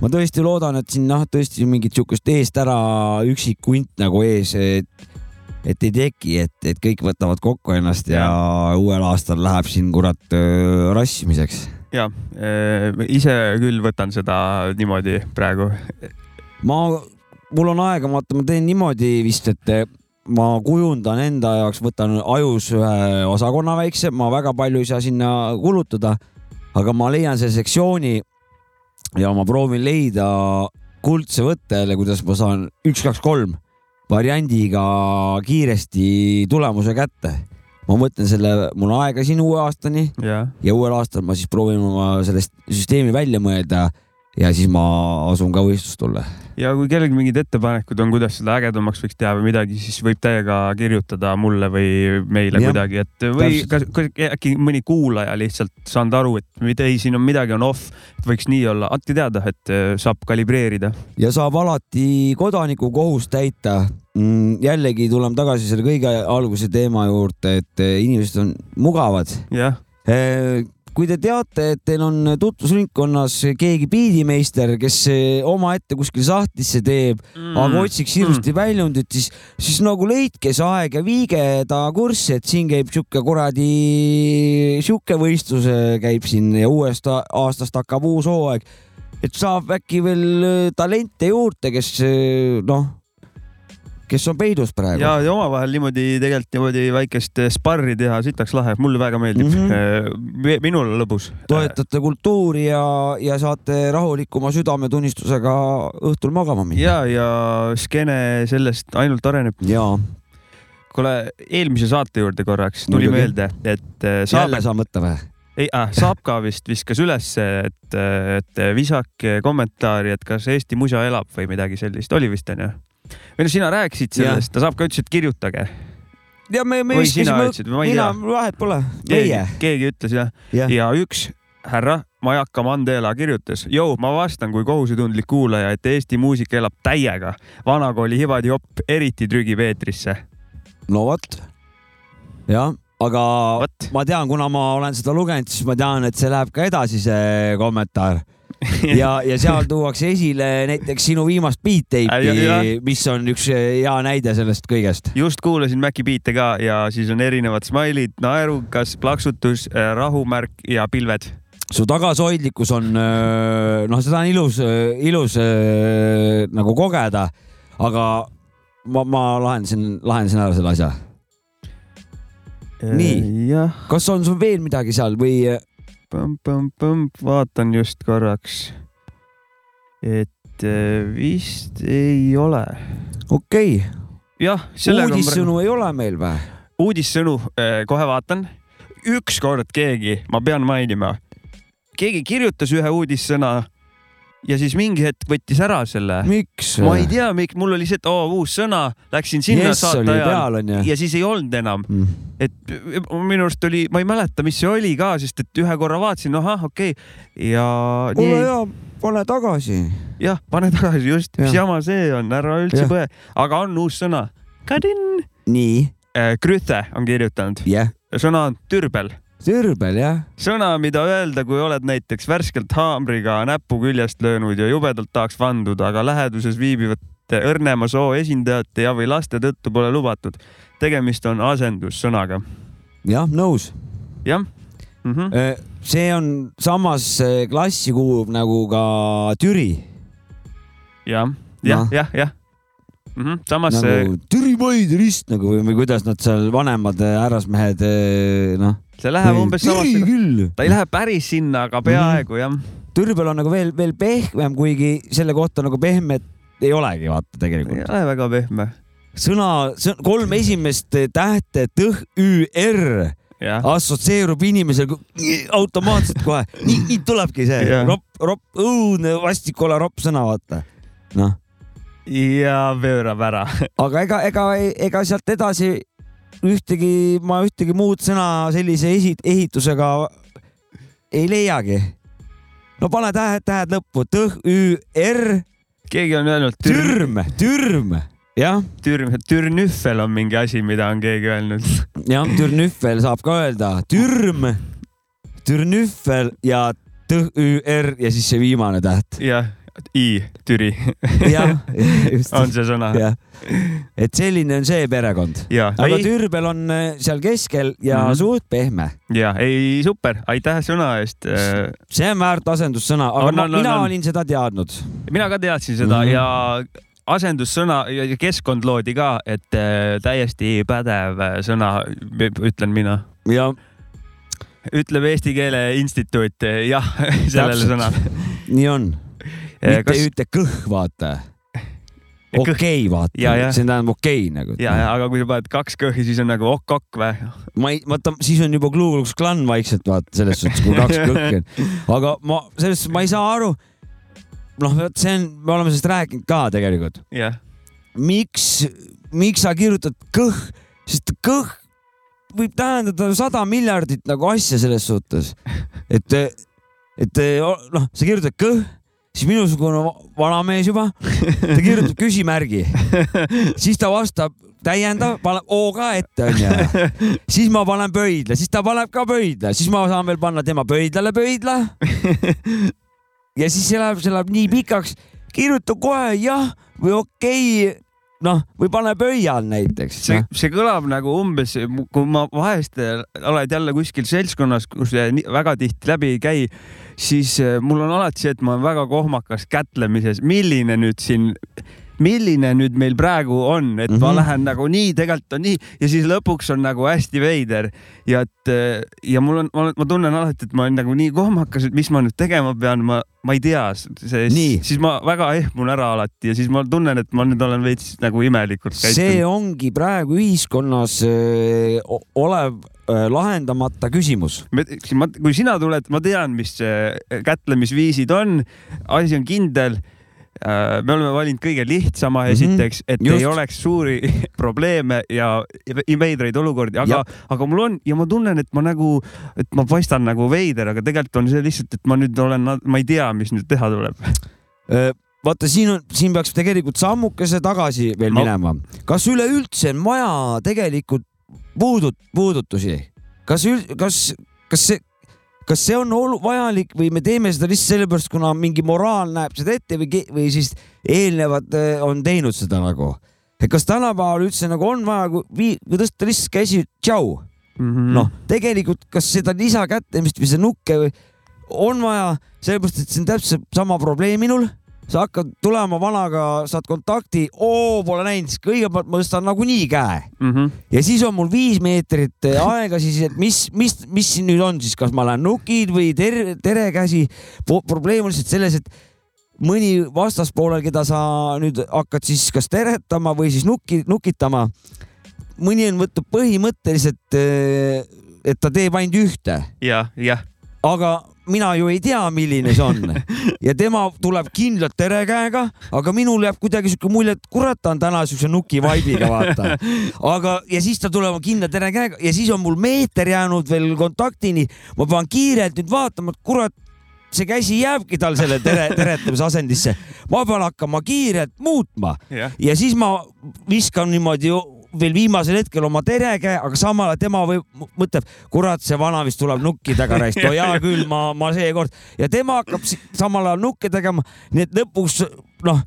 ma tõesti loodan, et siin noh, tõesti mingit sihukest eest ära üksik hunt nagu ees, et et ei teki, et, et kõik võtavad kokku ennast ja, ja uuel aastal läheb siin kurat rassimiseks. ja ise küll võtan seda niimoodi praegu. ma, mul on aega, vaata, ma teen niimoodi vist, et ma kujundan enda jaoks, võtan ajus ühe osakonna väikse, ma väga palju ei saa sinna kulutada, aga ma leian selle sektsiooni ja ma proovin leida kuldse võtte jälle, kuidas ma saan üks, kaks, kolm variandiga kiiresti tulemuse kätte. ma mõtlen selle, mul on aega siin uue aastani ja, ja uuel aastal ma siis proovin oma sellest süsteemi välja mõelda ja siis ma asun ka võistlustulle. ja kui kellelgi mingid ettepanekud on, kuidas seda ägedamaks võiks teha või midagi, siis võib täiega kirjutada mulle või meile Jah, kuidagi, et või kas, kas äkki mõni kuulaja lihtsalt saanud aru, et ei, siin on midagi on off, võiks nii olla, andke teada, et eh, saab kalibreerida. ja saab alati kodaniku kohust täita. jällegi tuleme tagasi selle kõige alguse teema juurde, et eh, inimesed on mugavad. jah, kui te teate, et teil on tutvusringkonnas keegi biidimeister, kes omaette kuskil sahtlisse teeb mm., aga otsiks hirmsasti mm. väljundit, siis, siis nagu leidke see aeg ja viige ta kurssi, et siin käib sihuke kuradi, sihuke võistlus käib siin ja uuest aastast hakkab uus hooaeg. et saab äkki veel eh, talente juurde, kes eh, noh, kes on peidus praegu. ja, ja omavahel niimoodi tegelikult niimoodi väikest eh, sparri teha, sitaks lahe, mulle väga meeldib mm. -hmm. minul on lõbus. toetate kultuuri ja, ja saate rahulikuma südametunnistusega õhtul magama minna. ja, ja skeene sellest ainult areneb. ja kuule, eelmise saate juurde korraks tuli Muidugi. meelde, et eh, jälle saab, saan võtta või? ei äh,, Saapka vist viskas ülesse, et, et visake kommentaari, et kas Eesti musa elab või midagi sellist, oli vist onju? Või no sina rääkisid sellest, ta Saapka ütles, et kirjutage. ja me, me Või sina viskasime ütlesid, ma ei mina tea., vahet pole, keegi meie., keegi ütles jah jah, ja üks härra Majaka Mandela kirjutas, jõu, ma vastan kui kohusetundlik kuulaja, et Eesti muusika elab täiega. vanakooli hivadi-jopp eriti trügib eetrisse. no vot. jah, aga Vot. ma tean, kuna ma olen seda lugenud, siis ma tean, et see läheb ka edasi, see kommentaar [laughs] ja, ja seal tuuakse esile näiteks sinu viimast beat Äh, tape'i, mis on üks hea näide sellest kõigest. just kuulasin Maci biite ka ja siis on erinevad smile'id, naerukas, plaksutus, rahumärk ja pilved. su tagasihoidlikkus on, noh, seda on ilus, ilus nagu kogeda, aga ma, ma lahendasin, lahendasin ära selle asja. Nii. kas on sul veel midagi seal või äh, vaatan just korraks. et vist ei ole. okei jah, okay., sellega on uudissõnu ei ole meil või? uudissõnu, kohe vaatan. ükskord keegi, ma pean mainima, keegi kirjutas ühe uudissõna ja siis mingi hetk võttis ära selle. ma ei tea, miks, mul oli see, et oo uus sõna, läksin sinna Jess saate ajal onju. ja siis ei olnud enam, Mm. et minu arust oli, ma ei mäleta, mis see oli ka, sest et ühe korra vaatasin, ahah, okei okay. ja nii, ja pane tagasi. jah, pane tagasi just, mis Jah. jama see on, ära üldse põe, aga on uus sõna. Kadin, nii, Krüthe on kirjutanud, jah, sõna on türbel tõrbel jah. sõna, mida öelda, kui oled näiteks värskelt haamriga näppu küljest löönud ja jubedalt tahaks vanduda, aga läheduses viibivate õrnema soo esindajate ja, või laste tõttu pole lubatud. tegemist on asendussõnaga. jah, nõus. jah mm -hmm.. see on samas äh, klassi kuulub nagu ka Türi jah, jah Noh., jah, jah mm. -hmm. samas see, nagu Türi Paide rist nagu või, või kuidas nad seal vanemad äh, härrasmehed äh, noh. See läheb umbes Türi samasse, küll. ta ei lähe päris sinna, aga peaaegu jah. Türbel on nagu veel, veel pehmem, kuigi selle kohta nagu pehmet ei olegi vaata ei tegelikult. ole väga pehme. sõna, kolm esimest tähte tõh, ü, r assotsieerub inimesel automaatselt kohe, nii, nii tulebki see ropp, ropp, õudne vastik ole ropp sõna, vaata. noh, ja pöörab ära. aga ega, ega, ega sealt edasi ühtegi, ma ühtegi muud sõna sellise esi-, ehitusega ei leiagi. no pane tähed, tähed lõppu, tõh, ü, r, keegi on öelnud türm, türm, türm, jah, türm, türnüffel on mingi asi, mida on keegi öelnud. jah, türnüffel saab ka öelda, türm, türnüffel ja tõh, ü, r ja siis see viimane täht. jah, i, Türi jah, [laughs] just, on see sõna. jah, et selline on see perekond. aga ei, Türbel on äh, seal keskel ja Mhm. suht pehme ja ei super, aitäh sõna eest. see on väärt asendussõna, aga On, ma, on, mina on. olin seda teadnud. mina ka teadsin seda mm -hmm. ja asendussõna ja keskkond loodi ka, et äh, täiesti pädev äh, sõna, ütlen mina. ja ütleb Eesti Keele Instituut äh, jah [laughs] sellele sõnale. nii on, mitte ei ütle kõh, vaata. Okei, vaata Ja, ja., see tähendab okei nagu. ja, ja aga kui sa paned kaks kõhi, siis on nagu okk-okk või? ma ei, vaata, siis on juba Klux Klan vaikselt vaata selles suhtes, kui kaks [laughs] kõhki on. aga ma selles suhtes ma ei saa aru. noh, vot see on, me oleme sellest rääkinud ka tegelikult. jah, miks, miks sa kirjutad kõh, sest kõh võib tähendada sada miljardit nagu asja selles suhtes, et, et noh, sa kirjutad kõh, siis minusugune va- vanamees juba, ta kirjutab [laughs] küsimärgi, siis ta vastab täiendav, paneb O ka ette onju, siis ma panen pöidla, siis ta paneb ka pöidla, siis ma saan veel panna tema pöidlale pöidla. ja siis see läheb, see läheb nii pikaks, kirjuta kohe jah või okei noh, või pane pöial näiteks. see, see kõlab nagu umbes, kui ma vahest äh, oled jälle kuskil seltskonnas, kus nii- väga tihti läbi ei käi, siis äh, mul on alati see, et ma olen väga kohmakas kätlemises, milline nüüd siin, milline nüüd meil praegu on, et mm -hmm. ma Mhm. lähen nagu nii, tegelikult on nii ja siis lõpuks on nagu hästi veider ja et äh, ja mul on, ma, tunnen alati, et ma olen nagu nii kohmakas, et mis ma nüüd tegema pean, ma, ma ei tea, see, siis ma väga ehmun ära alati ja siis ma tunnen, et ma nüüd olen veits nagu imelikult see käitunud. ongi praegu ühiskonnas öö, o- olev öö, lahendamata küsimus. kui sina tuled, ma tean, mis kätlemisviisid on, asi on kindel. Me oleme valinud kõige lihtsama Mhm, esiteks, et just. ei oleks suuri [laughs] probleeme ja veidraid olukordi, aga aga mul on ja ma tunnen, et ma nagu, et ma paistan nagu veider, aga tegelikult on see lihtsalt, et ma nüüd olen, ma ei tea, mis nüüd teha tuleb. vaata, siin on, siin peaks tegelikult sammukese tagasi veel no. minema. kas üleüldse on vaja tegelikult puudut-, puudutusi? kas, kas, kas see, kas see on olu- vajalik või me teeme seda lihtsalt sellepärast, kuna mingi moraal näeb seda ette või, või siis eelnevad äh, on teinud seda nagu? et kas tänapäeval üldse nagu on vaja, kui, tõsta lihtsalt käsi, tšau Mhm. noh, tegelikult kas seda lisakätlemist või seda nukke või on vaja, sellepärast et see on täpselt sama probleem minul. Sa hakkad tulema vanaga, saad kontakti, oo pole näinud, siis kõigepealt ma tõstan nagunii käe Mhm. ja siis on mul viis meetrit eh, aega siis, et mis, mis, mis siin nüüd on siis, kas ma lähen nukid või tere, tere käsi. probleem on lihtsalt selles, et mõni vastaspoolel, keda sa nüüd hakkad siis kas teretama või siis nuki, nukitama. mõni on võtnud põhimõtteliselt, et ta teeb ainult ühte, jah, jah, aga mina ju ei tea, milline see on [laughs] ja tema tuleb kindlalt tere käega, aga minul jääb kuidagi siuke mulje, et kurat, ta on täna siukse nuki vaibiga, vaata. aga, ja siis ta tuleb kindla tere käega ja siis on mul meeter jäänud veel kontaktini. ma pean kiirelt nüüd vaatama, et kurat, see käsi jääbki tal selle tere, teretamise asendisse. ma pean hakkama kiirelt muutma jah, ja siis ma viskan niimoodi veel viimasel hetkel oma terekäe, aga samal ajal tema võib, mõtleb, kurat, see vana vist tuleb nukki taga raisk, no hea küll, ma, ma seekord ja tema hakkab samal ajal nukke tegema, nii et lõpuks noh,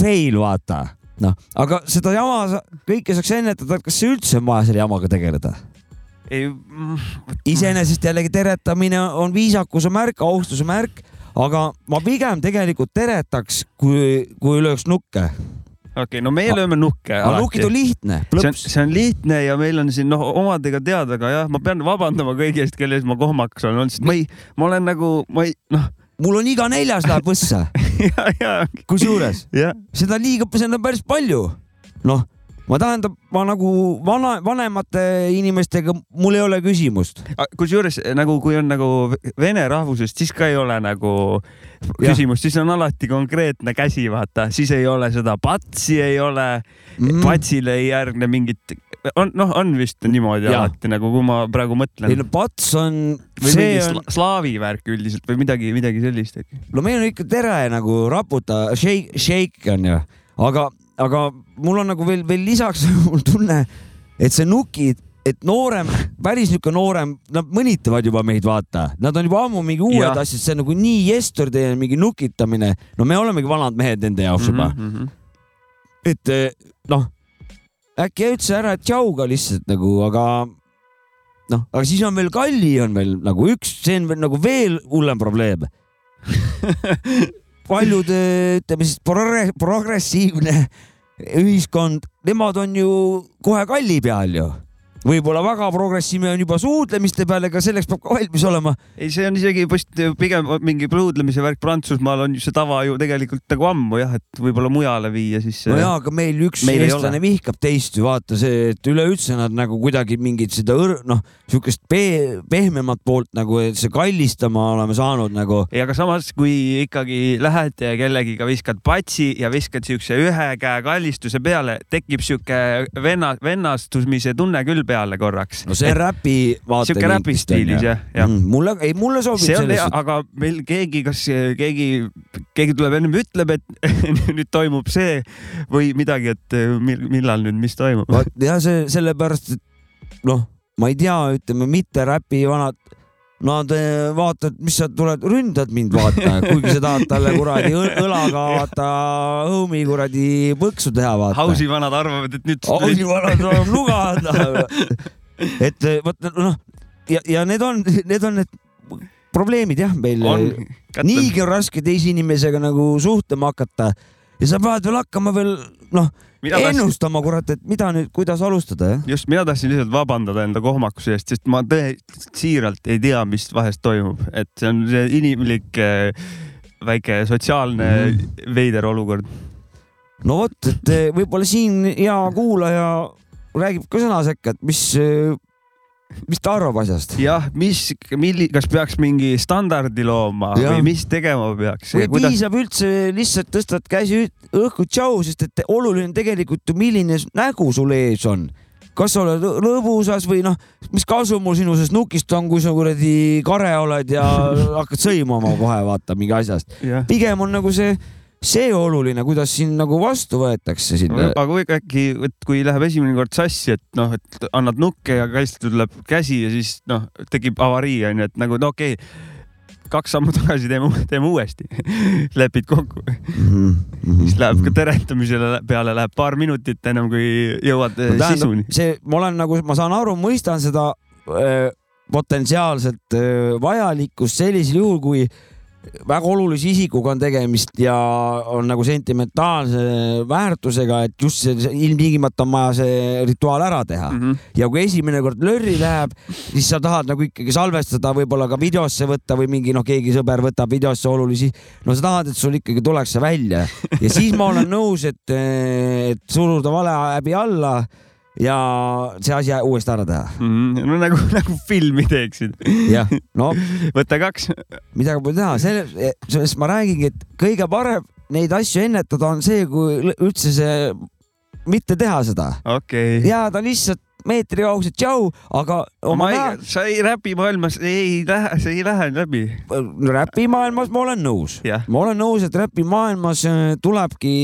fail vaata, noh, aga seda jama kõike saaks ennetada, kas üldse on vaja selle jamaga tegeleda? ei, iseenesest jällegi teretamine on viisakuse märk, austuse märk, aga ma pigem tegelikult teretaks, kui, kui lööks nukke. Okei okay,, no meie lööme nukke nukid on lihtne, see see on lihtne ja meil on siin noh, omadega teada, aga jah, ma pean vabandama kõigi eest, kelle ees ma kohmakas olen olnud, sest ma ei, ma olen nagu, ma ei noh, mul on iga neljas läheb võssa, [laughs] kusjuures. Seda liiga, seda on päris palju. noh, ma tähendab, ma nagu vana, vanemate inimestega mul ei ole küsimust. kusjuures nagu, kui on nagu vene rahvusest, siis ka ei ole nagu küsimust, siis on alati konkreetne käsi, vaata, siis ei ole seda patsi ei ole mm., patsile ei järgne mingit, on noh, on vist niimoodi Jaa. alati nagu, kui ma praegu ei mõtlen no. pats on, või mingi on sla, slaavi värk üldiselt või midagi, midagi sellist no meil on ikka tere nagu raputa, shake, shake on ju, aga, aga mul on nagu veel, veel lisaks [laughs] mul tunne, et see nukid, et noorem, päris niisugune noorem, nad mõnitavad juba meid, vaata, nad on juba ammu mingi uued asjad, see on nagu nii yesterday, mingi nukitamine, no me olemegi vanad mehed nende jaoks juba mm, -hmm. et eh, noh, äkki üldse ära tšau ka lihtsalt nagu, aga noh, aga siis on veel Kalli on veel nagu üks, see on veel nagu veel hullem probleem. [laughs] paljud, ütleme siis progre- progressiivne ühiskond, nemad on ju kohe kalli peal ju. Võib-olla väga progressiivne on juba suudlemiste peal, ega selleks peab ka valmis olema. ei, see on isegi vist pigem mingi pruudlemise värk Prantsusmaal on see tava ju tegelikult nagu ammu jah, et võib-olla mujale viia siis. no jaa, aga meil üks Meil ei eestlane vihkab teist ju vaata see, et üleüldse nad nagu kuidagi mingit seda õr-, noh, siukest pe-, pehmemat poolt nagu, et see kallistama oleme saanud nagu. ei, aga samas, kui ikkagi lähed ja kellegiga viskad patsi ja viskad siukse ühe käe kallistuse peale, tekib sihuke venna, vennastumise tunne küll peale korraks. no see räpi vaata. sihuke räpi stiilis jah, jah. mulle, ei mulle sobib see on hea, aga meil keegi, kas keegi, keegi tuleb ennem ütleb, et [laughs] nüüd toimub see või midagi, et mil- millal nüüd, mis toimub. ja see sellepärast, et noh, ma ei tea, ütleme mitte räpi vanad, nad vaatavad, mis sa tuled, ründad mind, vaata, kuigi sa tahad talle kuradi õlaga vaata õumi kuradi põksu teha, vaata. Hausi vanad arvavad, et nüüd. Ausi vanad tuleb luga anda. et vot noh ja, ja need on, need on need probleemid jah, meil on. niigi on raske teise inimesega nagu suhtlema hakata ja sa pead veel hakkama veel noh, mina tahtsin, ennustama kurat, et mida nüüd, kuidas alustada jah. just mina tahtsin lihtsalt vabandada enda kohmakuse eest, sest ma tõe-, siiralt ei tea, mis vahest toimub, et see on see inimlik äh, väike sotsiaalne mm veider olukord. no vot, et eh, võib-olla siin hea kuulaja räägib ka sõna sekka, et mis, mis ta arvab asjast. jah, mis, milli-, kas peaks mingi standardi looma Jah. või mis tegema peaks? või piisab üldse lihtsalt tõstad käsi õhku tšau, sest et oluline on tegelikult ju, milline nägu sul ees on. kas sa oled rõõmusas või noh, mis kasu mul sinu sellest nukist on, kui sa kuradi kare oled ja [laughs] hakkad sõimama kohe vaata mingi asjast. pigem on nagu see, see oluline, kuidas sind nagu vastu võetakse sinna. aga kui äkki, et kui läheb esimene kord sassi, et noh, et annad nukke ja kast tuleb käsi ja siis noh, tekib avarii onju, et nagu no okei okay,, kaks sammu tagasi teeme, teeme uuesti, [laughs] lepid kokku, Mhm, siis läheb ka teretamise peale läheb paar minutit ennem kui jõuad no, no, tähendab, sisuni. see, ma olen nagu, ma saan aru, mõistan seda öö, potentsiaalset öö, vajalikkust sellisel juhul, kui väga olulise isikuga on tegemist ja on nagu sentimentaalse väärtusega, et just see, ilmtingimata on vaja see rituaal ära teha mm. -hmm. ja kui esimene kord lörri läheb, siis sa tahad nagu ikkagi salvestada, võib-olla ka videosse võtta või mingi noh, keegi sõber võtab videosse olulisi, no sa tahad, et sul ikkagi tuleks see välja ja siis ma olen nõus, et, et suruda vale häbi alla ja see asi uuesti ära teha. Mhm. no nagu, nagu filmi teeksid. jah, no võta kaks. midagi pole teha, selle, sellest ma räägingi, et kõige parem neid asju ennetada on see, kui üldse see, mitte teha seda, okei okay.. jääda lihtsalt meetri kaugused tšau, aga oma ma ei, sa ei räpimaailmas ei lähe, see ei lähe läbi. räpimaailmas ma olen nõus Jah., ma olen nõus, et räpimaailmas äh, tulebki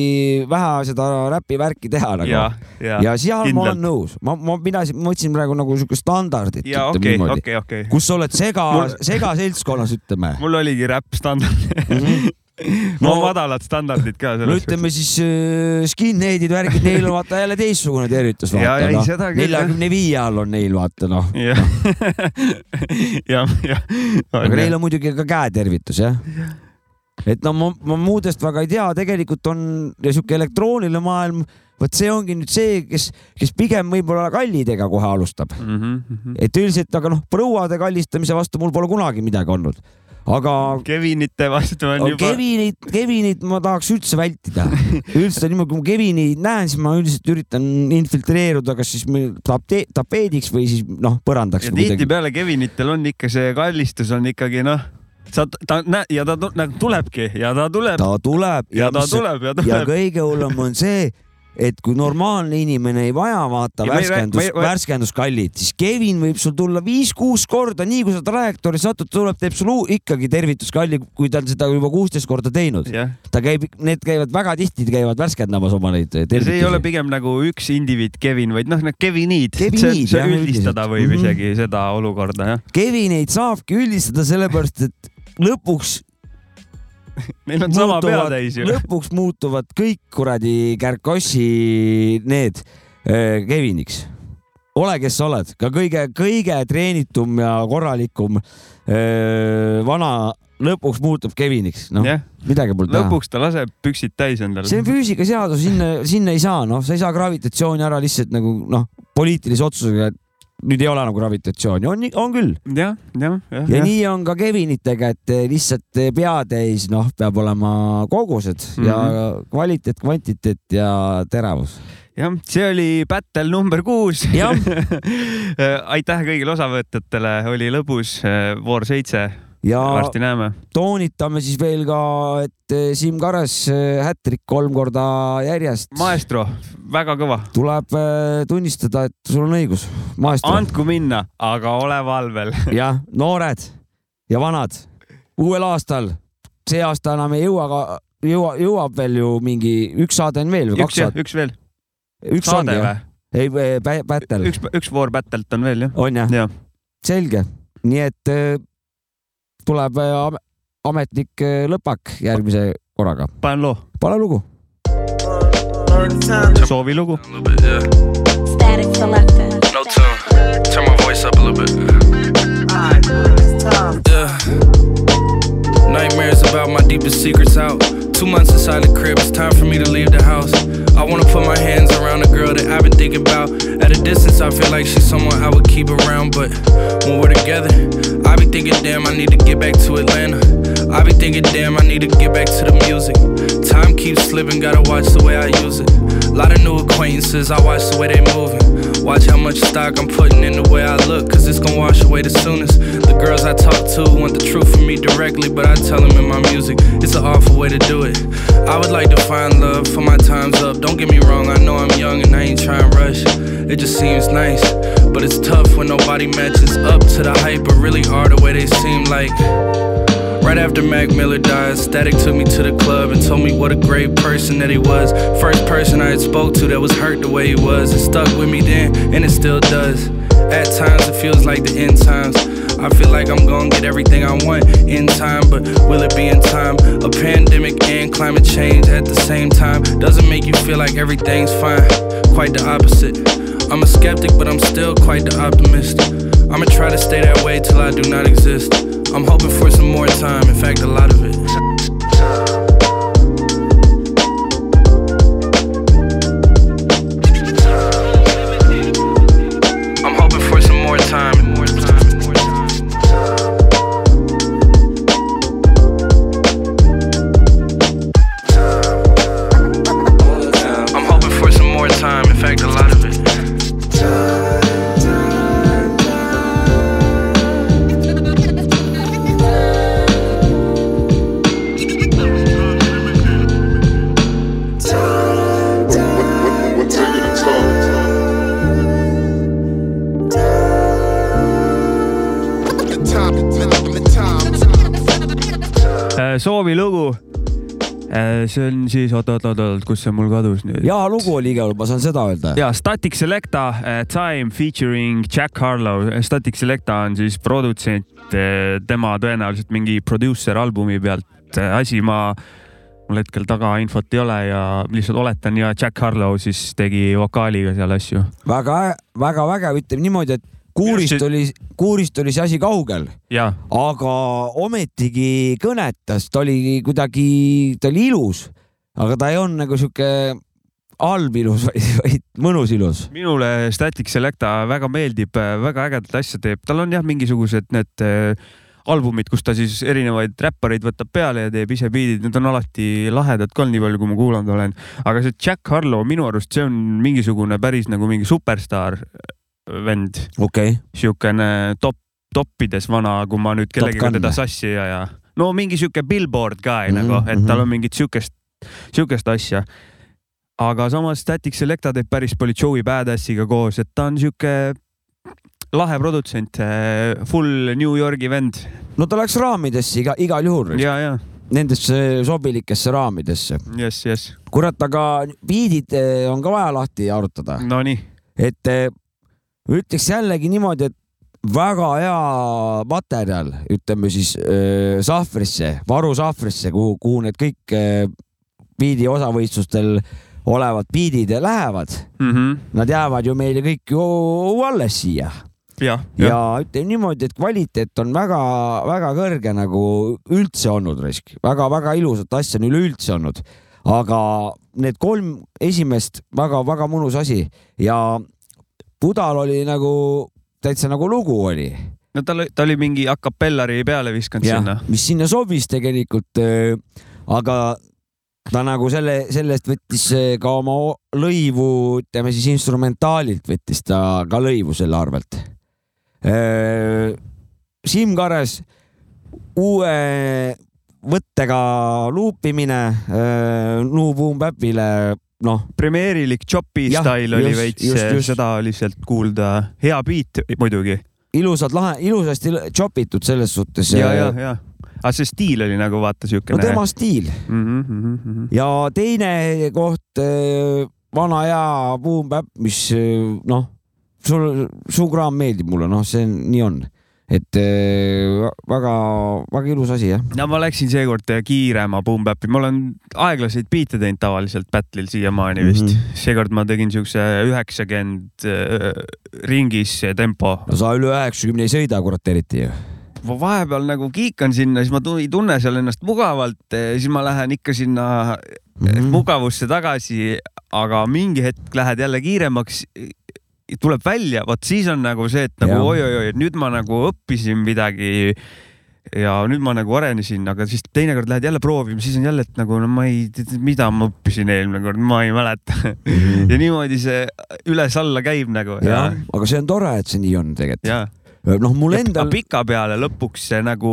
vähe seda räpivärki teha nagu ja, ja, ja seal ma olen kindlalt. nõus, ma, ma pidasin, ma võtsin praegu nagu siukest standardit, ja okei, okei, okei. kus sa oled sega Mul-, segaseltskonnas, ütleme. [laughs] mul oligi räpp standard mm. -hmm. [laughs] no No- madalad standardid ka no ütleme siis äh, skinhead'id, värgid, neil on vaata jälle teistsugune tervitus, noh neljakümne viie all on neil vaata noh, jah, [laughs] jah, aga neil on muidugi ka käetervitus jah. et no ma, ma muudest väga ei tea, tegelikult on sihuke elektrooniline maailm, vot see ongi nüüd see, kes, kes pigem võib-olla kallidega kohe alustab, mm. -hmm. et üldiselt, aga noh, prouade kallistamise vastu mul pole kunagi midagi olnud. Aga Kevinite vastu on juba. Kevinit, Kevinit ma tahaks üldse vältida. üldse niimoodi, kui ma Kevinit näen, siis ma üldiselt üritan infiltreeruda, kas siis tapte- tapeediks või siis noh, põrandaks ja tihtipeale Kevinitel on ikka see kallistus on ikkagi noh, sa, ta näed ja ta nagu tulebki ja ta tuleb ta tuleb ja ta tuleb ja ja tuleb. kõige hullem on see, et kui normaalne inimene ei vaja vaata Ja ei värskendus ei-, ma ei- värskenduskallit, siis Kevin võib sul tulla viis-kuus korda, nii kui sa trajektoori satud, tuleb, teeb sul uu- ikkagi tervituskalli, kui ta on seda juba kuusteist korda teinud. jah, ta käib, need käivad väga tihti, käivad värskendamas oma neid ja see ei ole tervitusi. pigem nagu üks indiviid Kevin, vaid noh, need Kevinid, üldistada võib Mhm. isegi seda olukorda jah. Kevineid saabki üldistada sellepärast, et lõpuks [laughs] Neil on sama peatäis ju. lõpuks muutuvad kõik kuradi Kärkossi need äh, Keviniks. ole, kes sa oled, ka kõige-kõige treenitum ja korralikum äh, vana lõpuks muutub Keviniks, noh, jah, midagi pole teha. lõpuks ta laseb püksid täis endale. see on füüsikaseadus, sinna, sinna ei saa, noh, sa ei saa gravitatsiooni ära lihtsalt nagu noh, poliitilise otsusega, et nüüd ei ole nagu gravitatsiooni, on, on küll. jah, jah, jah, ja nii on ka Kevinitega, et eh, lihtsalt eh, peatäis, noh, peab olema kogused mm -hmm. ja Mhm. kvaliteet, kvantiteet ja teravus. jah, see oli battle number kuus. [laughs] Aitäh kõigile osavõtjatele, oli lõbus, voor seitse, ja varsti näeme. toonitame siis veel ka, et eh, Siim Kares hätrik kolm korda järjest. maestro, väga kõva, tuleb eh, tunnistada, et sul on õigus, maestro. andku minna, aga ole valvel. [laughs] jah, noored ja vanad, uuel aastal, see aasta enam ei jõua, aga jõua, jõuab veel ju mingi üks saade on veel või kaks saadet? üks veel, üks saade ongi või ei, battle üks, üks voor battle't on veel jah, on jah? jah. selge, nii et tuleb äh, am- ametlik äh, lõpak järgmise korraga. panen loo, pane lugu. soovi lugu. Static selector. No tune. Turn my voice up a little bit. Yeah. Nightmares about my deepest secrets out. Two months inside the crib, it's time for me to leave the house. I wanna put my hands around a girl that I've been thinking about. At a distance, I feel like she's someone I would keep around, but when we're together, I be thinking, damn, I need to get back to Atlanta. I be thinking, damn, I need to get back to the music. Time keeps slipping, gotta watch the way I use it. Lot of new acquaintances, I watch the way they moving. Watch how much stock I'm putting in the way I look, cause it's gonna wash away the soonest. The girls I talk to want the truth from me directly, but I tell them in my music, it's an awful way to do it. I would like to find love for my time's up. Don't get me wrong, I know I'm young and I ain't trying to rush. It just seems nice, but it's tough when nobody matches up to the hype, but really are the way they seem like. Right after Mac Miller died, Static took me to the club and told me what a great person that he was. First person I had spoke to that was hurt the way he was. It stuck with me then, and it still does. At times it feels like the end times. I feel like I'm gonna get everything I want in time, but will it be in time? A pandemic and climate change at the same time doesn't make you feel like everything's fine. Quite the opposite. I'm a skeptic, but I'm still quite the optimist. I'ma try to stay that way till I do not exist. I'm hoping for some more time, in fact, a lot of it. See on siis, oot, oot, oot, oot, kus see mul kadus nüüd? hea lugu oli igal juhul, ma saan seda öelda. ja Static Selecta uh, Time featuring Jack Harlow. Static Selecta on siis produtsent, tema tõenäoliselt mingi produusser albumi pealt. asi ma, mul hetkel tagainfot ei ole ja lihtsalt oletan ja Jack Harlow siis tegi vokaaliga seal asju. väga, väga vägev, ütleme niimoodi, et kuurist Minu oli, kuurist oli see asi kaugel, aga ometigi kõnetas, ta oli kuidagi, ta oli ilus, aga ta ei olnud nagu sihuke halb ilus, [laughs] vaid, mõnus ilus. minule Static Selecta väga meeldib, väga ägedat asja teeb, tal on jah, mingisugused need äh, albumid, kus ta siis erinevaid räppareid võtab peale ja teeb ise biidid, need on alati lahedad ka, nii palju, kui ma kuulanud olen. aga see Jack Harlow minu arust see on mingisugune päris nagu mingi superstaar vend, okei okay., siukene top, toppides vana, kui ma nüüd kellegagi teda sassi ei aja. no mingi siuke billboard ka mm -hmm, nagu, et tal mhm. on mingit siukest, siukest asja. aga samas Static Selecta teeb päris palju Joey Badassiga koos, et ta on siuke lahe produtsent, full New Yorgi vend no ta läks raamidesse iga, igal juhul, ja, ja nendesse sobilikesse raamidesse. jess, jess, kurat, aga biidid eh, on ka vaja lahti arutada, nonii, et eh, ütleks jällegi niimoodi, et väga hea materjal, ütleme siis äh, sahvrisse, varusahvrisse, kuhu, kuhu need kõik äh, biidi osavõistlustel olevad biidid lähevad, nad jäävad ju meile kõik ju alles siia. Jah, ja jah, ütleme niimoodi, et kvaliteet on väga-väga kõrge nagu üldse olnud risk. Väga,, väga-väga ilusat asja on üleüldse olnud, aga need kolm esimest väga-väga mõnus asi. Ja Pudal oli nagu täitsa nagu lugu oli, no tal, ta oli mingi a capellari peale viskanud sinna. mis sinna sobis tegelikult. aga ta nagu selle, sellest võttis ka oma lõivu, ütleme siis instrumentaalilt võttis ta ka lõivu selle arvelt. Siim Kares uue võttega luupimine New Boom Bapile, noh, premeerilik chopi stail oli just, veits seda oli sealt kuulda. hea beat muidugi. ilusad lahe, ilusasti chopitud selles suhtes. ja, ja, ja. aga see stiil oli nagu vaata no siukene. tema stiil mm. -hmm, mm -hmm. ja teine koht, vana hea Boom Bap, mis eh, noh, sul, su kraam meeldib mulle, noh, see on, nii on. Et väga-väga ilus asi jah. no ma läksin seekord kiirema boom bap'i, ma olen aeglaseid biite teinud tavaliselt battle'il siiamaani vist mm. -hmm. seekord ma tegin siukse üheksakümmend äh, ringis tempo. no sa üle üheksakümne ei sõida kurat eriti ju. ma vahepeal nagu kiikan sinna, siis ma ei tunne seal ennast mugavalt, siis ma lähen ikka sinna mm. -hmm. mugavusse tagasi, aga mingi hetk lähed jälle kiiremaks tuleb välja, vot siis on nagu see, et nagu oi-oi-oi, et nüüd ma nagu õppisin midagi ja nüüd ma nagu arenesin, aga siis teinekord lähed jälle proovima, siis on jälle, et nagu no ma ei, mida ma õppisin eelmine kord, ma ei mäleta Mhm. [laughs] ja niimoodi see üles-alla käib nagu jah, aga see on tore, et see nii on tegelikult. ja noh, mul endal, pikapeale lõpuks see nagu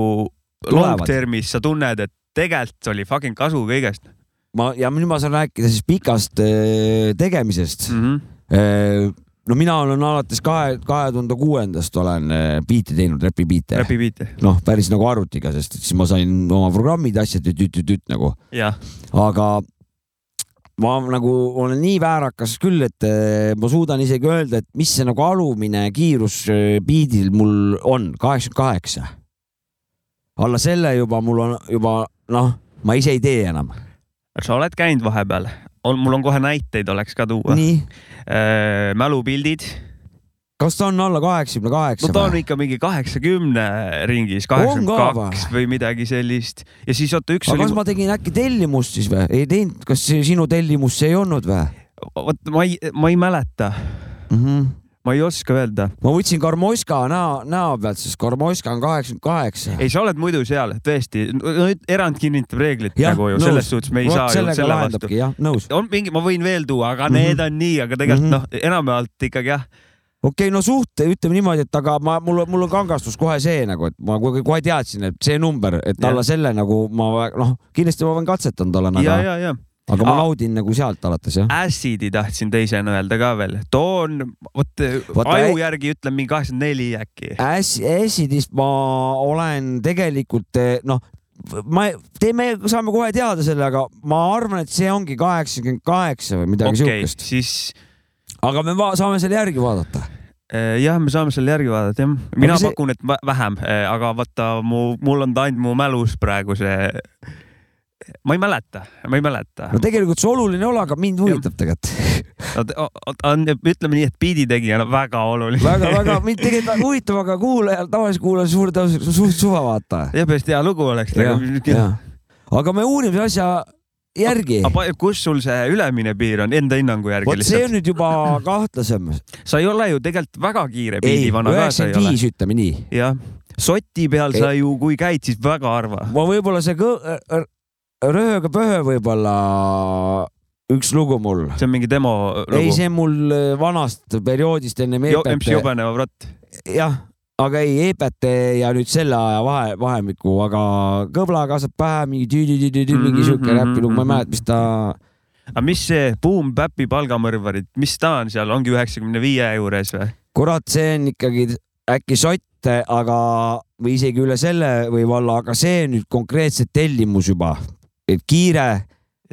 Tulevad. long term'is sa tunned, et tegelikult oli fucking kasu kõigest ma ja nüüd ma saan rääkida siis pikast eh, tegemisest mm. -hmm. No mina olen alates kahe, kahe tuhande kuuendast olen eh, biite teinud, räpibiite. räpibiite, noh, päris nagu arvutiga, sest siis ma sain oma programmid, asjad tüt-tüt-tüt nagu, aga ma nagu olen nii väärakas küll, et eh, ma suudan isegi öelda, et mis see nagu alumine kiirus eh, biidil mul on, kaheksakümmend kaheksa. alla selle juba mul on juba noh, ma ise ei tee enam. sa oled käinud vahepeal, on, mul on kohe näiteid oleks ka tuua. nii, mälupildid, kas ta on alla kaheksakümne kaheksa no ta on ikka mingi kaheksakümne ringis, kaheksakümmend kaks või midagi sellist ja siis oota, üks aga oli kas, ma tegin äkki tellimust siis või? ei teinud, kas sinu tellimus see ei olnud või vot ma ei, ma ei mäleta, mm? -hmm. Ma ei oska öelda. ma võtsin Karmoiska näo, näo pealt, sest Karmoiska on kaheksakümmend kaheksa. ei, sa oled muidu seal, tõesti, erand kinnitab reeglit Jah, nagu ju, selles suhtes me ei Vot saa ju selle vastu. on mingi, ma võin veel tuua, aga Mhm. need on nii, aga tegelikult Mhm. noh, enamjaolt ikkagi jah, okei okay,, no suht, ütleme niimoodi, et aga ma, mul, mul on kangastus kohe see nagu, et ma kohe, kohe teadsin, et see number, et alla selle nagu ma noh, kindlasti ma olen katsetanud olen, ja, aga, ja, ja aga ma Aa. naudin nagu sealt alates jah. Acid'i tahtsin teisena öelda ka veel, too on, vot Vaata, aju järgi ütlen mingi kaheksakümmend neli äkki. Ässidist ma olen tegelikult eh, noh, ma, teeme, saame kohe teada selle, aga ma arvan, et see ongi kaheksakümmend kaheksa või midagi okei okay,, siukest, siis aga me saame selle järgi vaadata. eh, jah, me saame selle järgi vaadata jah. mina see- pakun, et vä- vähem, aga vaata mu, mul on ta ainult mu mälus praegu see. Ma ei mäleta, ma ei mäleta no tegelikult see oluline ole, aga mind huvitab tegelikult. on, ütleme nii, et biidi tegijana väga oluline. väga-väga mind tegelikult huvitab, aga kuulajal, tavalise kuulajal suur tõus, suht suva vaata. jah, päris hea lugu oleks. aga me uurime asja järgi. kus sul see ülemine piir on enda hinnangu järgi vot see on nüüd juba kahtlasem. sa ei ole ju tegelikult väga kiire ei, biidi vana ka, üheksakümmend viis, ütleme nii. jah, soti peal Ei. sa ju, kui käid, siis väga harva. ma võib-olla see kõ-, Rööga pöö võib-olla üks lugu mul. see on mingi demo ei, lugu. see on mul äh, vanast perioodist enne MC Eepet. Jobeneva Vrott. jah, aga ei Eepete ja nüüd selle aja vahe, vahemikku, aga kõbla kasvab pähe, mingi tüüdi-tüüdi-tüüdi, mingi Mhm, siuke mhm, räpilugu, ma ei mhm. mäleta, mis ta. aga mis see Boom Bap'i palgamõrvarid, mis ta on seal, ongi üheksakümne viie juures või? kurat, see on ikkagi äkki sott, aga või isegi üle selle võib-olla, aga see nüüd konkreetselt tellimus juba, et kiire,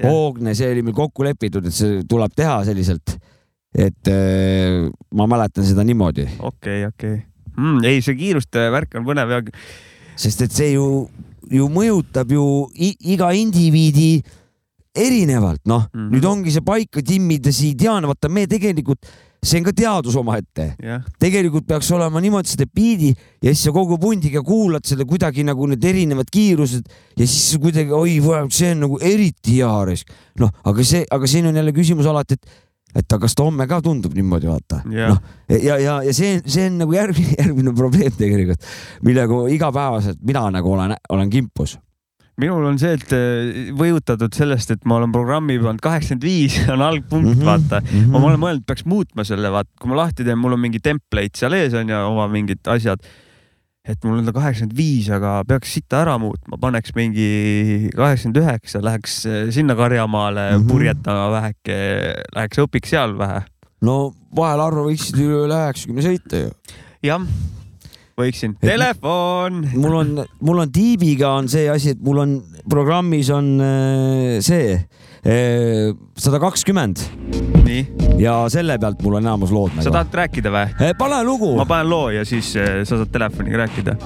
hoogne, see oli meil kokku lepitud, et see tuleb teha selliselt. et äh, ma mäletan seda niimoodi, okei, okei. ei, see kiiruste värk on põnev ja sest et see ju, ju mõjutab ju iga indiviidi erinevalt, noh mm. -hmm. nüüd ongi see paika timmida siin, tean, vaata me tegelikult, see on ka teadus omaette jah, tegelikult peaks olema niimoodi seda biidi ja siis sa kogu pundiga kuulad seda kuidagi nagu need erinevad kiirused ja siis kuidagi oi, see on nagu eriti hea risk. noh, aga see, aga siin on jälle küsimus alati, et, et aga kas ta homme ka tundub niimoodi, vaata. Jah. noh, ja, ja, ja see, see on nagu järgmine, [laughs] järgmine probleem tegelikult, millega igapäevaselt mina nagu olen, olen kimpus. Minul on see, et eh, võjutatud sellest, et ma olen programmi pannud kaheksakümmend viis [laughs] on algpunkt mm, -hmm. vaata mm. -hmm. ma olen mõelnud, peaks muutma selle, vaata, kui ma lahti teen, mul on mingi template seal ees on ja oma mingid asjad. et mul on ta kaheksakümmend viis, aga peaks sita ära muutma, paneks mingi kaheksakümmend üheksa, läheks eh, sinna karjamaale mm. -hmm. purjetama väheke, läheks õpiks seal vähe. no vahel harva võiksid üle üheksakümne sõita ju. jah, võiksin. Telefon. mul on, mul on tiibiga on see asi, et mul on programmis on äh, see sada kakskümmend nii, ja selle pealt mul on enamus lood sa nagu. tahad rääkida või? pane lugu ma. panen loo ja siis sa saad telefoniga rääkida.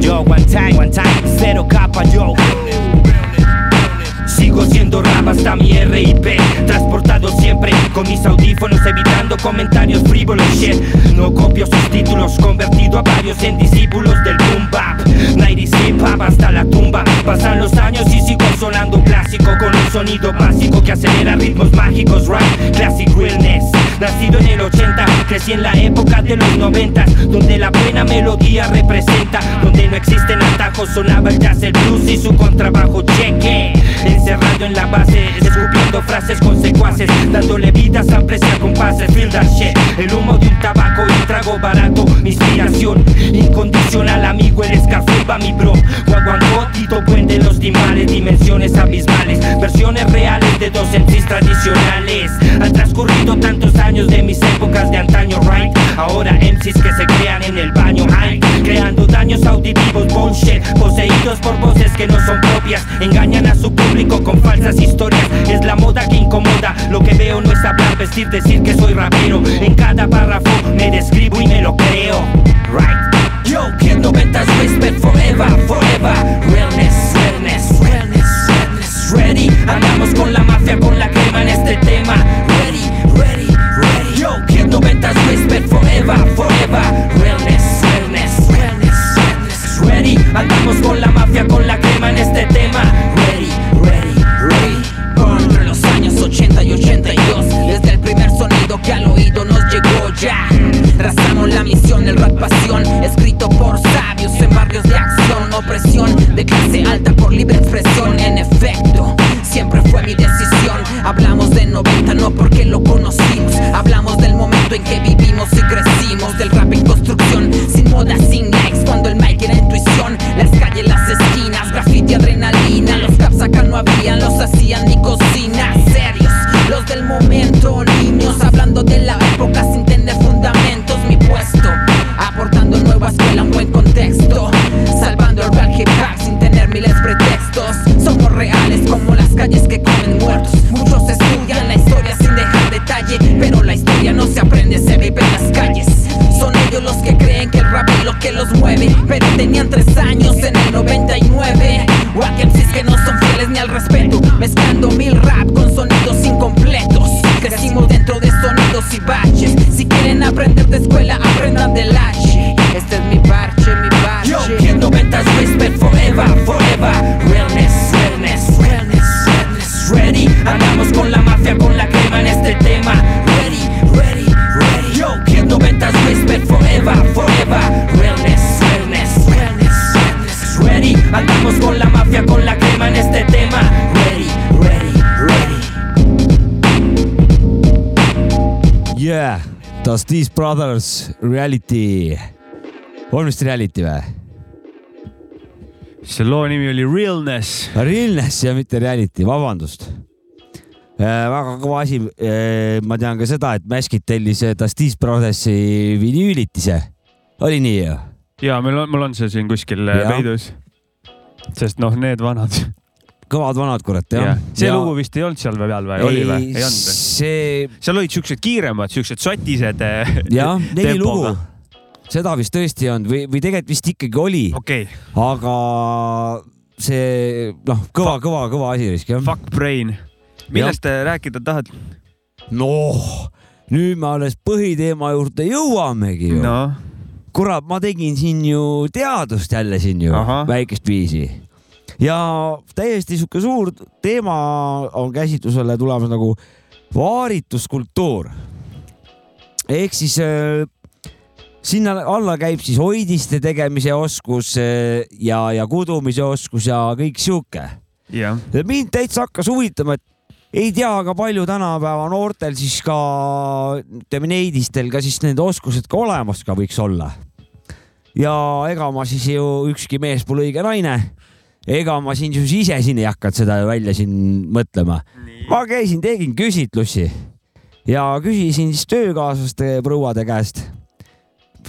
Yo, one time, one time, cero capa, yo. Sigo siendo rap hasta mi RIP Transportado siempre con mis audífonos Evitando comentarios frívolos. Shit No copio sus títulos Convertido a varios en discípulos del boom bap. 90s hip hop hasta la tumba. Pasan los años y sigo sonando un clásico Con un sonido básico que acelera ritmos mágicos Right, classic realness. Nacido en el 80, crecí en la época de los 90 Donde la buena melodía representa Donde no existen atajos, sonaba el jazz, el blues y su contrabajo cheque. Encerrado en la base, escupiendo frases con secuaces Dándole vida, samples y a compases, feel that shit. El humo de un tabaco y un trago barato inspiración incondicional, amigo, Scarface va mi bro. Guaguancó, Tito Puente, los timales, dimensiones abismales Versiones reales de dos MCs tradicionales. Han transcurrido tantos años de mis épocas de antaño, right? Ahora MCs que se crean en el baño, daños auditivos, bullshit Poseídos por voces que no son propias. Engañan a su público con falsas historias. Es la moda que incomoda. Lo que veo no es hablar, vestir, decir que soy rapero. En cada párrafo me describo y me lo creo. Right. Yo, Kid 90s Respect forever, forever. Realness, realness, realness, realness. Ready, andamos con la pasión. Es The Steez Brothers Reality. on vist Reality või? see loo nimi oli Realness. Realness ja mitte Reality, vabandust. väga kõva asi. ma tean ka seda, et Maskid tellis The Steez Brothersi vinüülitise. oli nii ju? ja meil on, mul on see siin kuskil Jah. peidus. sest noh, need vanad. [laughs] kõvad vanad, kurat, jah. see ja... lugu vist ei olnud seal peal või oli või? ei olnud see, seal olid siuksed kiiremad, siuksed sotised. eh, jah, neli lugu. seda vist tõesti ei olnud või, või tegelikult vist ikkagi oli, okei okay., aga see noh, kõva, kõva, kõva asi risk jah. Fuck Brain. millest te rääkida tahad? noh, nüüd me alles põhiteema juurde jõuamegi ju no.. kurat, ma tegin siin ju teadust jälle siin ju väikest viisi ja täiesti sihuke suur teema on käsitlusele tulemas nagu vaarituskultuur. ehk siis äh, sinna alla käib siis hoidiste tegemise oskus äh, ja, ja kudumise oskus ja kõik sihuke ja mind täitsa hakkas huvitama, et ei tea ka palju tänapäeva noortel siis ka ütleme neidistel ka siis need oskused ka olemas ka võiks olla. ja ega ma siis ju ükski mees pole õige naine. Ega ma siin siis ise siin ei hakanud seda välja siin mõtlema. ma käisin, tegin küsitlusi ja küsisin siis töökaaslaste prouade käest.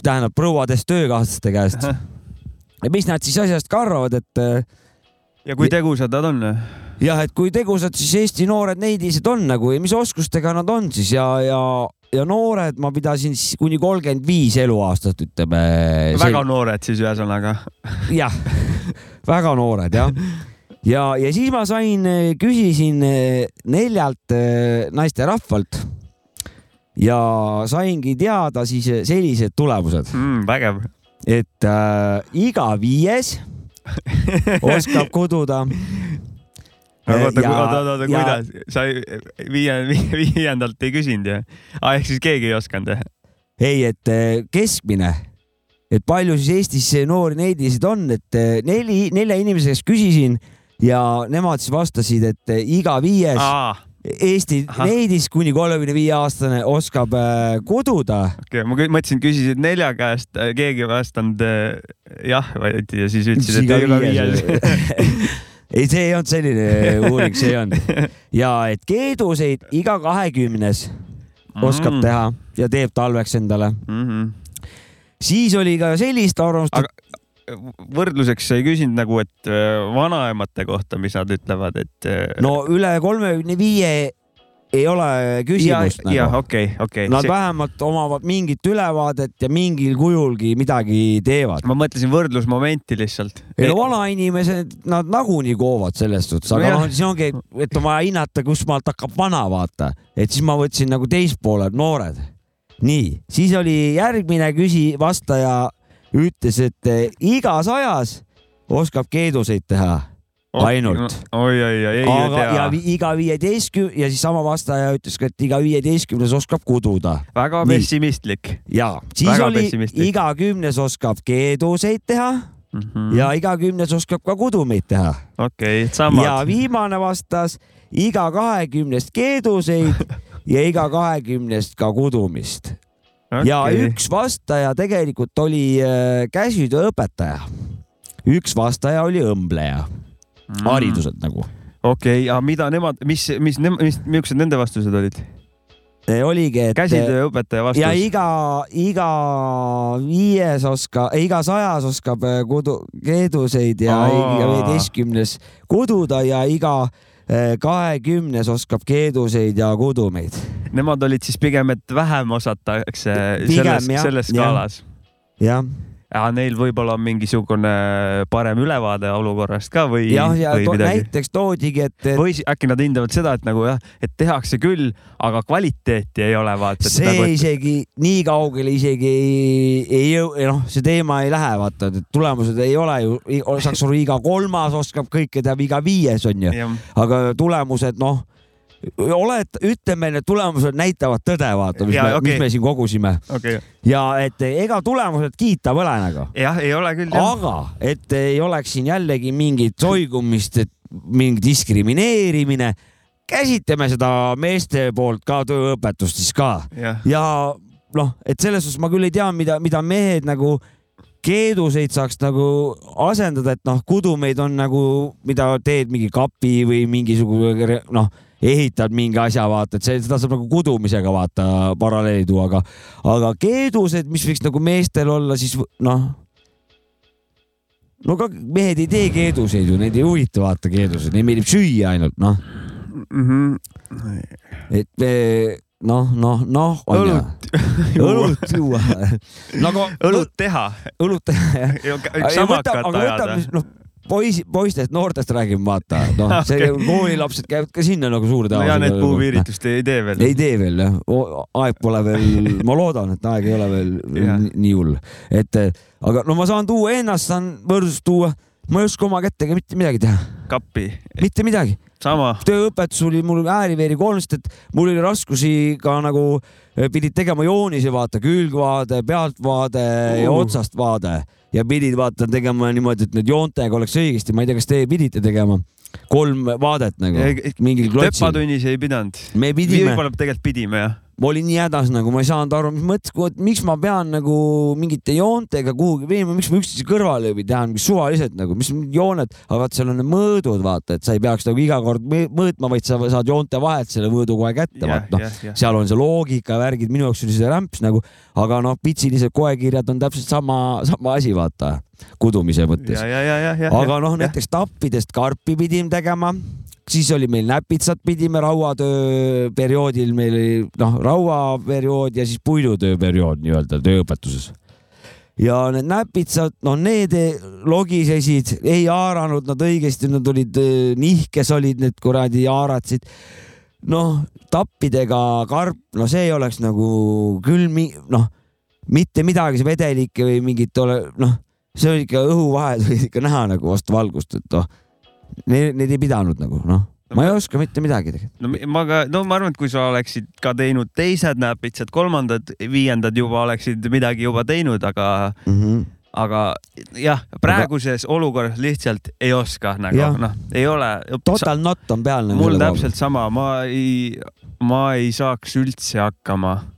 tähendab prouadest töökaaslaste käest. ja mis nad siis asjast ka arvavad, et äh, ja kui tegusad nad on? jah, et kui tegusad siis Eesti noored neidised on nagu ja mis oskustega nad on siis ja, ja, ja noored ma pidasin siis kuni kolmkümmend viis eluaastat, ütleme. väga noored siis ühesõnaga. jah, [laughs] väga noored jah. ja, ja siis ma sain, küsisin eh, neljalt eh, naisterahvalt ja saingi teada siis eh, sellised tulemused, Mm, vägev. et äh, iga viies oskab kududa. aga oota, oota, oota, kuidas, sa ei- viie, viiendalt ei küsinud ju? aa, ehk siis keegi ei osanud jah? ei, et eh, keskmine, et palju siis Eestis noori neidisid on, et eh, neli, nelja inimese käest küsisin ja nemad siis vastasid, et eh, iga viies aa, Eesti Ahah. neidis kuni kolmekümne viie aastane oskab äh, kududa. okei, ma kü- mõtlesin, küsisid nelja käest, keegi ei vastanud jah, vaid ja siis ütlesid, et iga viies. [laughs] ei, see ei olnud selline uuring, see ei olnud. [laughs] ja et keeduseid iga kahekümnes oskab Mm. teha ja teeb talveks endale. Mhm. Siis oli ka sellist arvamust, aga võrdluseks sa ei küsinud nagu, et äh, vanaemate kohta, mis nad ütlevad, et äh, no üle kolmekümne viie ei ole küsimust jah, nagu. okei, okei. Nad vähemalt omavad mingit ülevaadet ja mingil kujulgi midagi teevad. ma mõtlesin võrdlusmomenti lihtsalt. ei no vanainimesed, nad nagunii koovad selles suhtes, aga noh, siis ongi, et on vaja hinnata, kust maalt hakkab vana, vaata. et siis ma võtsin nagu teispoole, noored. nii, siis oli järgmine küsi-, vastaja ütles, et eh, igas ajas oskab keeduseid teha ainult. oi, oi, oi, ei aga, ja tea. vi- iga viieteistkümne ja siis sama vastaja ütles ka, et iga viieteistkümnes oskab kududa väga Nii. pessimistlik ja siis Väga oli iga kümnes oskab keeduseid teha mm. -hmm. ja iga kümnes oskab ka kudumeid teha. okei, samad. ja viimane vastas iga kahekümnest keeduseid [laughs] ja iga kahekümnest ka kudumist okay.. ja üks vastaja tegelikult oli äh, käsitööõpetaja. üks vastaja oli õmbleja, Mm. hariduselt nagu. okei, aga mida nemad, mis, mis, mis, millised nende vastused olid? oligi, et. käsitööõpetaja vastus. ja iga, iga viies oskab, iga sajas oskab äh, kudu, keeduseid ja viieteistkümnes kududa ja iga äh, kahekümnes oskab keeduseid ja kudumeid. Nemad olid siis pigem, et vähem osatakse selles, selles skaalas. jah, ja neil võib-olla on mingisugune parem ülevaade olukorrast ka või, jah, ja või to, midagi. näiteks toodigi, et, et või äkki nad hindavad seda, et nagu jah, et tehakse küll, aga kvaliteeti ei ole vaata. see Nagu, et... isegi nii kaugele isegi ei, ei jõu, noh, see teema ei lähe, vaata, et tulemused ei ole ju, saaks aru, iga kolmas oskab kõike teha, iga viies on ju, aga tulemused, noh, oled, ütleme, need tulemused näitavad tõde, vaata, mis, okei. mis me siin kogusime okay.. ja et ega tulemused kiita pole nagu, jah, ei ole küll aga et ei oleks siin jällegi mingit soigumist, et mingi diskrimineerimine, käsitleme seda meeste poolt ka tööõpetust siis ka jah, ja noh, et selles suhtes ma küll ei tea, mida, mida mehed nagu keeduseid saaks nagu asendada, et noh, kudumeid on nagu, mida teed mingi kapi või mingisugune noh, ehitad mingi asja, vaata, et see, seda saab nagu kudumisega vaata paralleeli tuua, aga, aga keedused, mis võiks nagu meestel olla, siis noh. no ka mehed ei tee keeduseid ju, neid ei huvita vaata keeduseid, neile meeldib süüa ainult noh, Mhm. et me noh, noh, noh. õlut õlut juua [laughs] nagu õlut teha. õlut [laughs] teha jah. samakat ajada. noh, poisi, poistest, noortest räägime, vaata, noh, [laughs] see Okei. koolilapsed käivad ka sinna nagu suure no ja need puupiiritust ei tee veel. ei tee veel jah, aeg pole veel, [laughs] ma loodan, et aeg ei ole veel nii- hull, et aga no ma saan tuua ennast, saan võrdlust tuua, ma ei oska oma kätega mitte midagi teha, kappi, mitte midagi. tööõpetus oli mul ääri-veeri kolmsest, et mul oli raskusi ka nagu eh, pidid tegema joonisi, vaata külgvaade, pealtvaade ja Uh. otsast vaade ja pidid vaata tegema niimoodi, et need joontega oleks õigesti, ma ei tea, kas teie pidite tegema kolm vaadet nagu mingil klotsil. töpatunnis ei pidanud. me pidime, võib-olla tegelikult pidime jah. Ma olin nii hädas nagu ma ei saanud aru, mis mõttes, miks ma pean nagu mingite joontega kuhugi viima, miks ma üksteise kõrvale ei või teha suvaliselt nagu, mis jooned, aga vaat seal on need mõõdud, vaata, et sa ei peaks nagu iga kord mõ- mõõtma, vaid sa saad joonte vahelt selle mõõdu kohe kätte, jah, vaata noh. jah, jah. seal on see loogika, värgid, minu jaoks oli see rämps nagu, aga noh, pitsilised koekirjad on täpselt sama, sama asi, vaata, kudumise mõttes aga noh, näiteks tappidest karpi pidime tegema, siis oli meil näpitsat pidime rauatöö perioodil, meil oli noh, rauaperiood ja siis puidutöö periood nii-öelda tööõpetuses. ja need näpitsad, no need logisesid, ei haaranud nad õigesti, nad olid eh, nihkes olid need kuradi haaratsid. noh, tappidega karp, no see oleks nagu küll mi-, noh, mitte midagi, see vedelikke või mingit ole, noh see oli ikka õhuvahed olid ikka näha nagu vastu valgust, et noh, need, need ei pidanud nagu noh, ma ei oska mitte midagi tegelikult. no ma ka, no ma arvan, et kui sa oleksid ka teinud teised näpitsad, kolmandad, viiendad juba oleksid midagi juba teinud, aga, Mm -hmm. aga jah, praeguses olukorras lihtsalt ei oska nagu noh, ei ole. Total not on peal nagu. mul täpselt sama, ma ei, ma ei saaks üldse hakkama.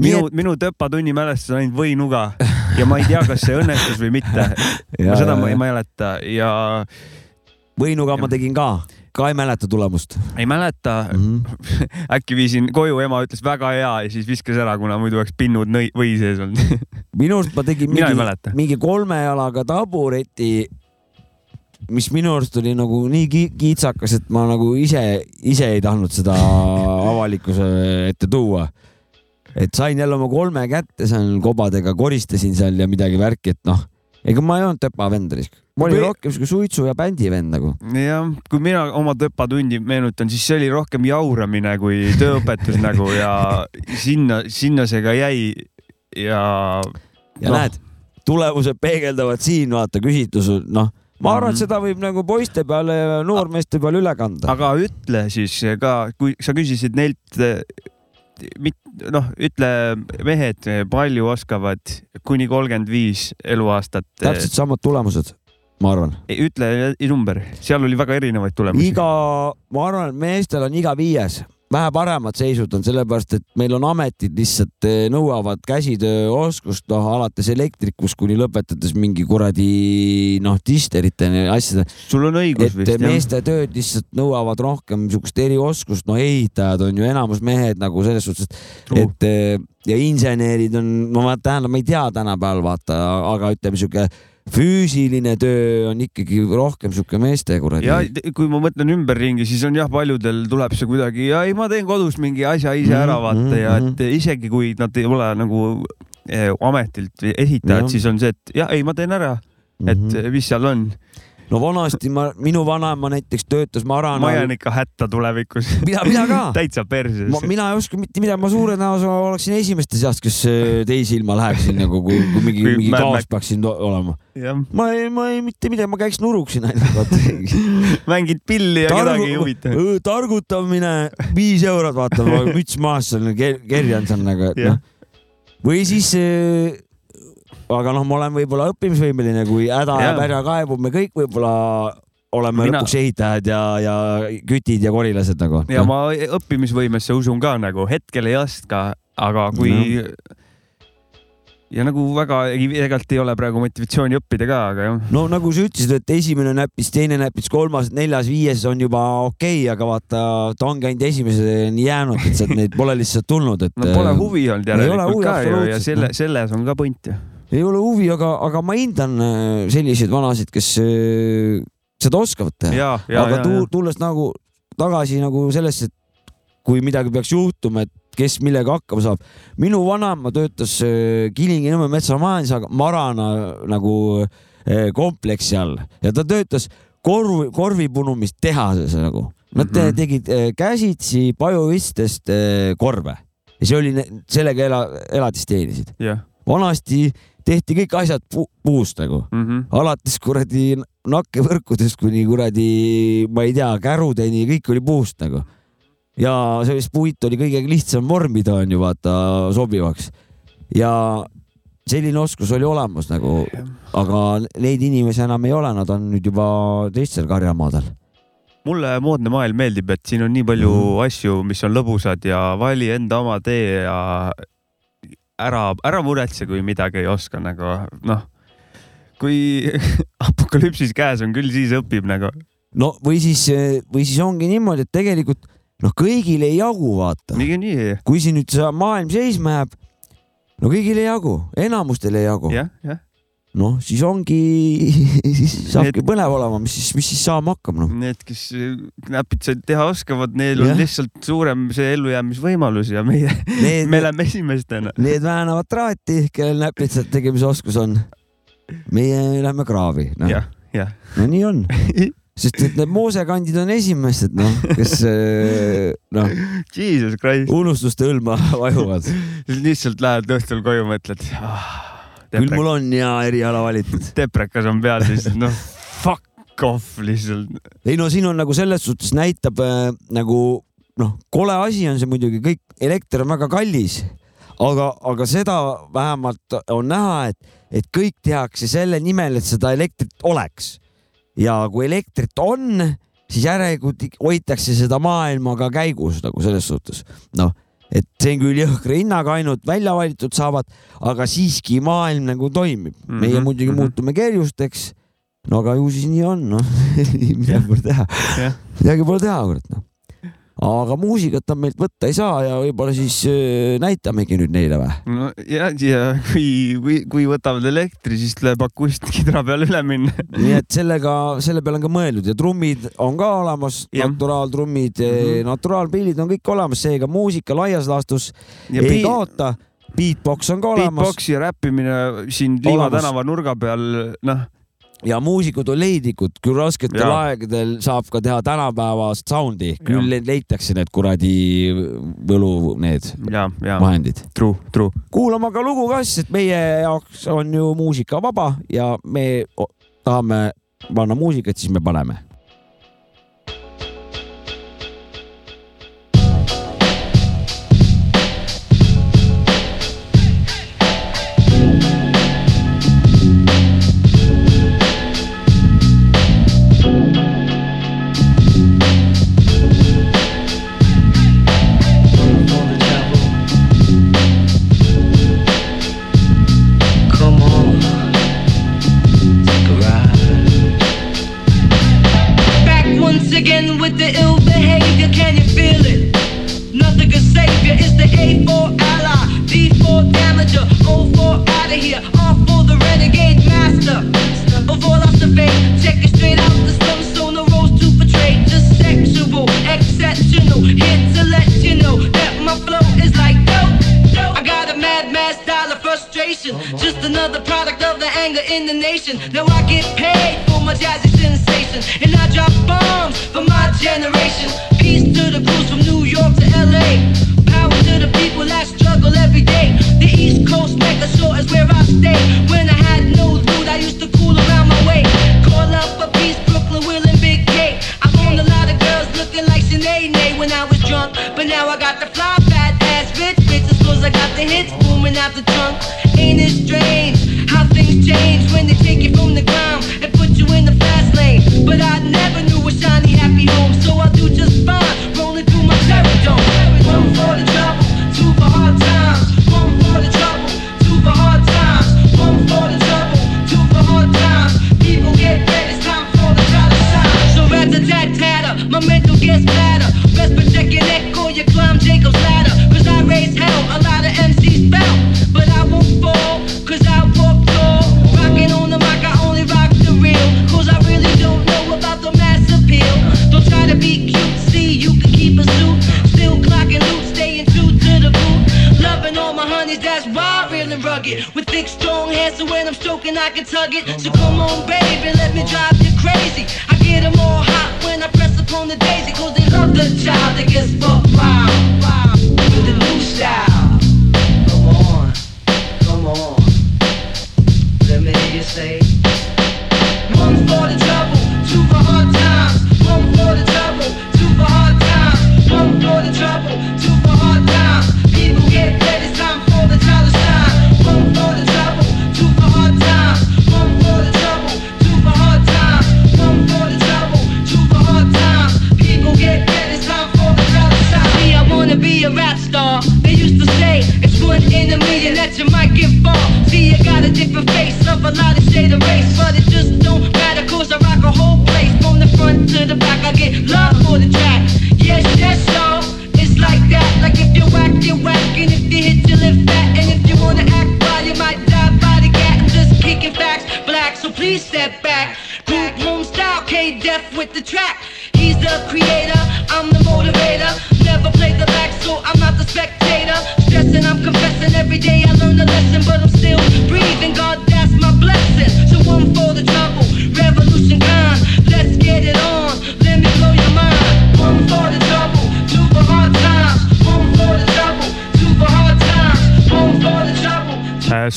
Minu, minu töpatunni mälestus on ainult võinuga ja ma ei tea, kas see õnnestus või mitte. [laughs] seda ma ei mäleta ja võinuga ma tegin ka, ka ei mäleta tulemust ei mäleta mm. -hmm. äkki viisin koju, ema ütles väga hea ja siis viskas ära, kuna muidu oleks pinnud nõi-, või sees olnud. [laughs] minu arust ma tegin mingi, mingi kolme jalaga tabureti, mis minu arust oli nagu nii ki- kiitsakas, et ma nagu ise, ise ei tahtnud seda [laughs] avalikkuse ette tuua. et sain jälle oma kolme kätte seal kobadega, koristasin seal ja midagi värki, et noh, ega ma ei olnud töpa vend, ma olin Või- rohkem siuke suitsu ja bändi vend nagu. jah, kui mina oma töpatundi meenutan, siis see oli rohkem jauramine kui tööõpetus [laughs] nagu ja sinna, sinna see ka jäi ja. ja no. näed, tulemused peegeldavad siin, vaata küsitlused, noh, ma arvan, et Mhm. seda võib nagu poiste peale ja noormeeste peale üle kanda. aga ütle siis ka, kui sa küsisid neilt, noh, ütle mehed palju oskavad kuni kolmkümmend viis eluaastat. täpselt samad tulemused, ma arvan. ütle number, seal oli väga erinevaid tulemusi. iga, ma arvan, et meestel on iga viies, vähe paremad seisud on sellepärast, et meil on ametid lihtsalt eh, nõuavad käsitööoskust, noh alates elektrikust kuni lõpetades mingi kuradi noh, disterite ja asjade, sul on õigus et vist jah. meeste tööd lihtsalt nõuavad rohkem niisugust erioskust, no ehitajad on ju enamus mehed nagu selles suhtes, et et eh, ja insenerid on, no ma tähendab, ma ei tea tänapäeval vaata, aga ütleme sihuke füüsiline töö on ikkagi rohkem sihuke meeste kuradi. ja kui ma mõtlen ümberringi, siis on jah, paljudel tuleb see kuidagi ja ei, ma teen kodus mingi asja ise ära Mhm, vaata ja mhm, et isegi kui nad ei ole nagu eh, ametilt Jah., siis on see, et jah, ei, ma teen ära, et Mhm. mis seal on. No vanasti ma, minu vanaema näiteks töötas Maranal. ma jään ikka hätta tulevikus. mina, mina ka. [laughs] täitsa perses. mina ei oska mitte midagi, ma suure tõenäosusega oleksin esimeste seast, kes eh, teise ilma läheksin nagu, kui, kui mingi, mingi kaos peaksin to- olema. ma ei, ma ei mitte midagi, ma käiks nuruksin ainult, [laughs] mängid pilli ja kedagi ei huvita. targutamine viis eurot, vaata, müts [laughs] maas seal ker- kerjan seal nagu, et noh. või siis äh, aga noh, ma olen võib-olla õppimisvõimeline, kui häda Jaa. jääb härja kaebub, me kõik võib-olla oleme Mina- lõpuks ehitajad ja, ja kütid ja korilased nagu. ja ma õppimisvõimesse usun ka nagu hetkel ei oska, aga kui ja nagu väga tegelikult ei ole praegu motivatsiooni õppida ka, aga jah. no nagu sa ütlesid, et esimene näpis, teine näpis, kolmas, neljas, viies on juba okei okay,, aga vaata, ta ongi ainult esimeseni jäänud, et sealt neid pole lihtsalt tulnud, et. no pole huvi olnud järelikult ka ju ja selle, selles on ka point ju. Ei ole huvi, aga, aga ma hindan äh, selliseid vanasid, kes äh, seda oskavad teha. aga tu, tulles nagu tagasi nagu sellesse, et kui midagi peaks juhtuma, et kes millega hakkama saab. minu vanaema töötas äh, Kilingi-Nõmme metsamajanduse Marana nagu kompleksi all ja ta töötas korv, korvipunumistehases nagu. Nad mm -hmm. tegid käsitsi pajuvistest korve ja see oli, sellega ela, elatist teenisid yeah.. vanasti tehti kõik asjad pu puust nagu mm, -hmm. alates kuradi nakkevõrkudest kuni kuradi, ma ei tea, kärudeni, kõik oli puust nagu ja sellist puit oli kõige lihtsam vormida, on ju vaata sobivaks. ja selline oskus oli olemas nagu, aga neid inimesi enam ei ole, nad on nüüd juba teistel karjamaadel mulle moodne maailm meeldib, et siin on nii palju mm. asju, mis on lõbusad ja vali enda oma tee ja ära, ära muretse, kui midagi ei oska nagu noh, kui [laughs] apokalüpsis käes on, küll siis õpib nagu. no või siis, või siis ongi niimoodi, et tegelikult noh, kõigile ei jagu, vaata. niikuinii. kui siin nüüd see maailm seisma jääb, no kõigile ei jagu, enamustel ei jagu. jah, jah noh, siis ongi, siis [laughs] saabki need, põnev olema, mis siis, mis siis saama hakkab, noh. Need, kes näpitsaid teha oskavad, neil on lihtsalt suurem see ellujäämisvõimalus ja meie, [laughs] me läheme esimestena. Need väänavad traati, kellel näpitsate tegemise oskus on. meie lähme kraavi no.. jah, jah. no nii on [laughs] sest et need moosekandid on esimesed, noh, kes eh, noh, unustuste hõlma vajuvad. lihtsalt lähed õhtul koju, mõtled ah,. Küll mul on hea eriala valitud. [laughs] deprekas on peal, siis noh, fuck off lihtsalt. ei no siin on nagu selles suhtes näitab äh, nagu noh, kole asi on see muidugi, kõik elekter on väga kallis, aga, aga seda vähemalt on näha, et, et kõik tehakse selle nimel, et seda elektrit oleks ja kui elektrit on, siis järelikult hoitakse seda maailma ka käigus nagu selles suhtes. noh, et see on küll jõhkra hinnaga ainult välja valitud saavad, aga siiski maailm nagu toimib mm. -hmm. meie muidugi mm -hmm. muutume kerjusteks. no aga ju siis nii on, noh [laughs] midagi pole teha midagi pole teha, kurat noh aga muusikat on meilt võtta ei saa ja võib-olla siis äh, näitamegi nüüd neile või? no ja, ja kui, kui, kui võtavad elektri, siis tuleb akustikidra peale üle minna [laughs] nii et sellega, selle peale on ka mõeldud ja trummid on ka olemas, naturaaltrummid mm, -hmm. naturaalpillid on kõik olemas, seega muusika laias laastus ja ei kaota. Beatbox on ka olemas. Beatbox ja räppimine siin Liiva tänava nurga peal, noh ja muusikud on leidlikud, küll rasketel ja. aegadel saab ka teha tänapäevast sound'i, küll ja. leitakse need kuradi võlu, need ja, ja. vahendid. True, true. kuulame ka lugu ka, sest meie jaoks on ju muusika vaba ja me tahame panna muusikat, siis me paneme Cause I got the hits booming out the trunk. Ain't it strange how things change when they take you from the ground and put you in the fast lane? But I know. I can tug it. So come on, baby,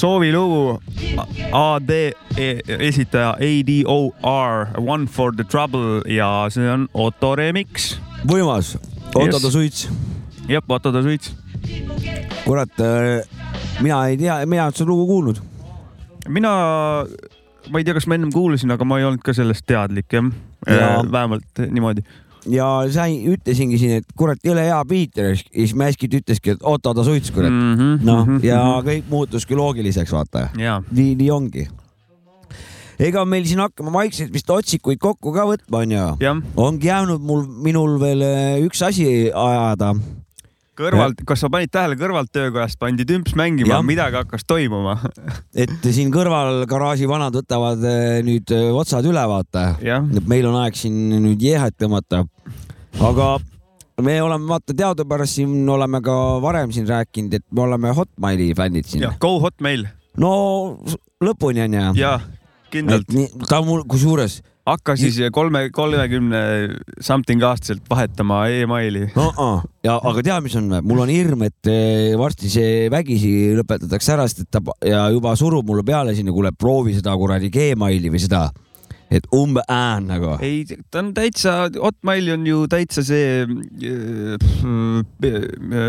soovilugu AD e- esitaja ADOR One for the trouble ja see on Otto remix. võimas, Otto Yes. Suits. jah, Otto ta suits. kurat, mina ei tea, mina ei olnud seda lugu kuulnud. mina, ma ei tea, kas ma ennem kuulasin, aga ma ei olnud ka sellest teadlik jah Jaa. ja.. vähemalt niimoodi. Ja sai, ütlesingi siin, et kurat, jõle hea beat ja siis- Mäskit ütleski, et Otto ta suits, kurat. Mhm, noh, ja kõik muutuski loogiliseks, vaata. ja, nii, nii ongi. ega meil siin hakkame vaikselt vist otsikuid kokku ka võtma, onju. ongi jäänud mul, minul veel eh, üks asi ajada. kõrvalt, kas sa panid tähele, kõrvalt töökojast pandi tümps mängima midagi hakkas toimuma. [laughs] et siin kõrval garaaži vanad võtavad eh, nüüd eh, otsad üle, vaata. meil on aeg siin nüüd jehet tõmmata. aga me oleme, vaata teadupärast siin oleme ka varem siin rääkinud, et me oleme Hotmaili fännid siin Go Hotmail no lõpuni onju. ja kindlalt ta mul kusjuures hakka siis kolme, kolmekümne something aastaselt vahetama emaili. no,. ja aga tead, mis on, mul on hirm, et eh, varsti see vägisi lõpetatakse ära, sest et ta ja juba surub mulle peale sinna, kuule proovi seda kuradi Gmaili või seda, et umbe ään nagu. ei, ta on täitsa, Hotmail on ju täitsa see äh,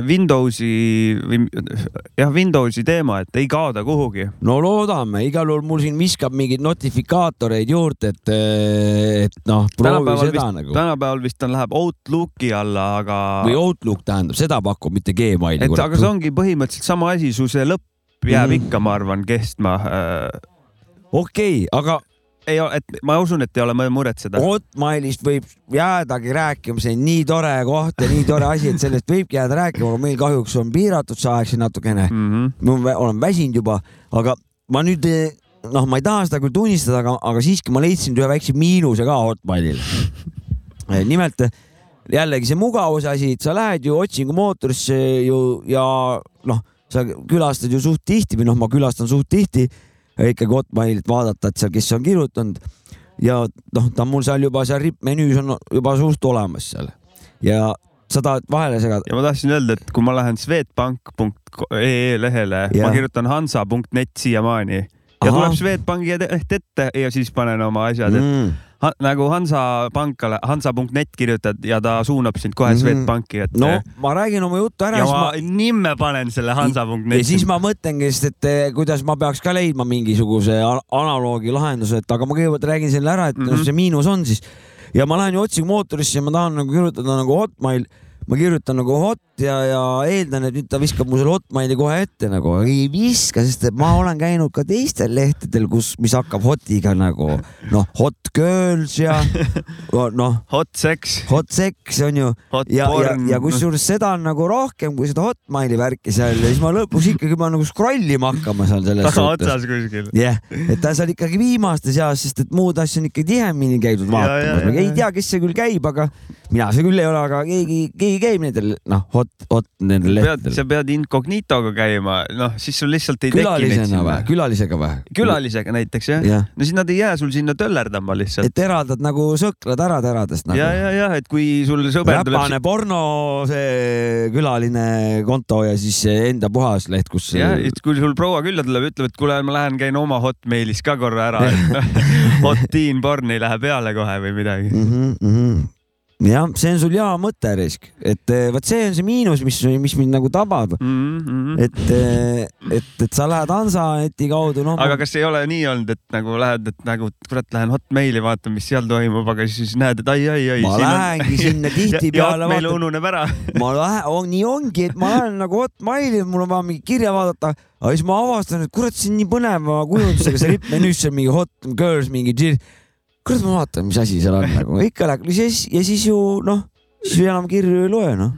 Windowsi või jah, Windowsi teema, et ei kao ta kuhugi. no loodame, igal juhul mul siin viskab mingeid notifikaatoreid juurde, et, et noh, proovi seda vist, nagu. tänapäeval vist ta läheb Outlooki alla, aga, või Outlook tähendab, seda pakub, mitte Gmaili. et aga see ongi põhimõtteliselt sama asi, su see lõpp jääb Mhm. ikka, ma arvan, kestma. okei okay,, aga ei, et ma usun, et ei ole muretseda. Hotmailist võib jäädagi rääkima, see on nii tore koht ja nii tore asi, et sellest võibki jääda rääkima, aga meil kahjuks on piiratud see aeg siin natukene. Mhm. ma olen väsinud juba, aga ma nüüd noh, ma ei taha seda küll tunnistada, aga, aga siiski ma leidsin ühe väikse miinuse ka Hotmailil. nimelt jällegi see mugavuse asi, et sa lähed ju otsingumootorisse ju ja noh, sa külastad ju suht tihti või noh, ma külastan suht tihti ikkagi Hotmailit vaadata, et seal, kes on kirjutanud ja noh, ta on mul seal juba seal rippmenüüs on juba suht olemas seal ja sa tahad vahele segada. ja ma tahtsin öelda, et kui ma lähen swedbank.ee lehele, ma kirjutan hansa.net siiamaani ja Ahah. tuleb Swedbanki leht ette ja siis panen oma asjad Mm. et ha, nagu Hansapankale, hansa.net kirjutad ja ta suunab sind kohe mm. -hmm. Swedbanki, et no ma räägin oma juttu ära, ja ma ma nimme panen selle hansa.net. ja siis ma mõtlengi, sest et eh, kuidas ma peaks ka leidma mingisuguse analoogi lahenduse, et aga ma kõigepealt räägin selle ära, et mm. -hmm. see miinus on siis ja ma lähen ju otsingumootorisse ja ma tahan nagu kirjutada nagu Hotmail, ma kirjutan nagu hot ja, ja eeldan, et nüüd ta viskab mu selle hotmaili kohe ette nagu, ei viska, sest et ma olen käinud ka teistel lehtedel, kus, mis hakkab hotiga nagu noh, hot girls ja [laughs] noh, Hot sex, hot sex on ju ja, ja, ja kusjuures seda on nagu rohkem kui seda hotmaili värki seal ja siis ma lõpuks ikkagi pean nagu scroll ima hakkama seal selles suhtes. tagaotsas kuskil. jah yeah., et ta on seal ikkagi viimaste seas, sest et muud asju on ikka tihemini käidud vaatamas. ei tea, kes see küll käib, aga mina see küll ei ole, aga keegi, keegi käib nendel noh, hot, hot nendel lehtedel. sa pead incognitoga käima, noh siis sul lihtsalt ei teki neid külalisena sinna või?. külalisega või? külalisega näiteks jah ja. jah, no siis nad ei jää sul sinna töllerdama lihtsalt. et eraldad nagu sõklad ära teradest nagu. ja, ja, ja et kui sul sõber tuleb räpane porno, see külaline konto ja siis enda puhas leht, kus. jah, et kui sul proua külla tuleb, ütleb, et kuule, ma lähen käin oma Hotmailis ka korra ära, et hot teen porn ei lähe peale kohe või midagi. mm. -hmm. jah, see on sul hea mõte, Risk, et eh, vot see on see miinus, mis, mis mind nagu tabab, Mm -hmm. et, et, et sa lähed Hansaneti kaudu, noh. aga kas ei ole nii olnud, et nagu lähed, et nagu kurat, lähen Hotmaili vaatan, mis seal toimub, aga siis näed, et ai, ai, ai. Ma lähengi sinna [laughs] tihtipeale, Hotmail ununeb ära. [laughs] ma lähen on,, nii ongi, et ma lähen nagu Hotmaili, mul on vaja mingi kirja vaadata, aga siis ma avastan, et kurat, see on nii põneva kujundusega see rippmenüüs, see on mingi hot girls, mingi džill. kurat, ma vaatan, mis asi seal on nagu, ikka läheb ja siis, ja siis ju noh, siis ju enam kirju ei loe noh.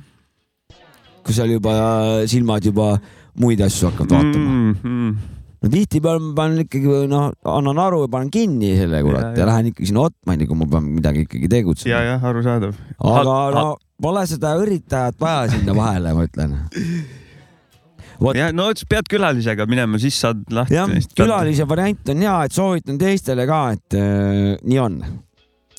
kui seal juba silmad juba muid asju hakkavad vaatama mm.. mm. no tihtipeale ma panen ikkagi noh, annan aru ja panen kinni selle kurat Ja, ja, ja lähen ikkagi sinna Hotmaili, kui ma pean midagi ikkagi tegutsema ja, jah, arusaadav. aga no pole seda üritajat vaja sinna vahele, ma ütlen. [laughs] ja no pead külalisega minema, siis saad lahti jah, külalise variant on hea, et soovitan teistele ka, et äh, nii on.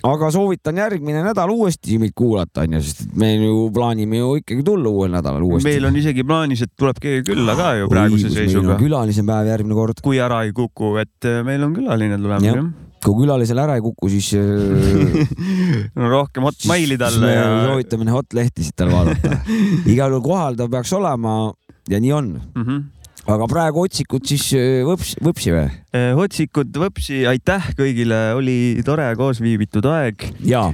aga soovitan järgmine nädal uuesti meid kuulata, onju, sest me ju plaanime ju ikkagi tulla uuel nädalal uuesti. meil on isegi plaanis, et tuleb keegi külla ka ju praeguse seisuga. külalise päev järgmine kord. kui ära ei kuku, et äh, meil on külaline tulemas Jah. kui külalisel ära ei kuku, siis äh, [laughs] no rohkem hotmaili talle ja. soovitame neid hot-lehtisid tal vaadata. [laughs] igal juhul kohal ta peaks olema ja nii on. Mm -hmm. aga praegu otsikud siis äh, võps, võpsi või? otsikud võpsi, aitäh kõigile, oli tore koos viibitud aeg. jaa,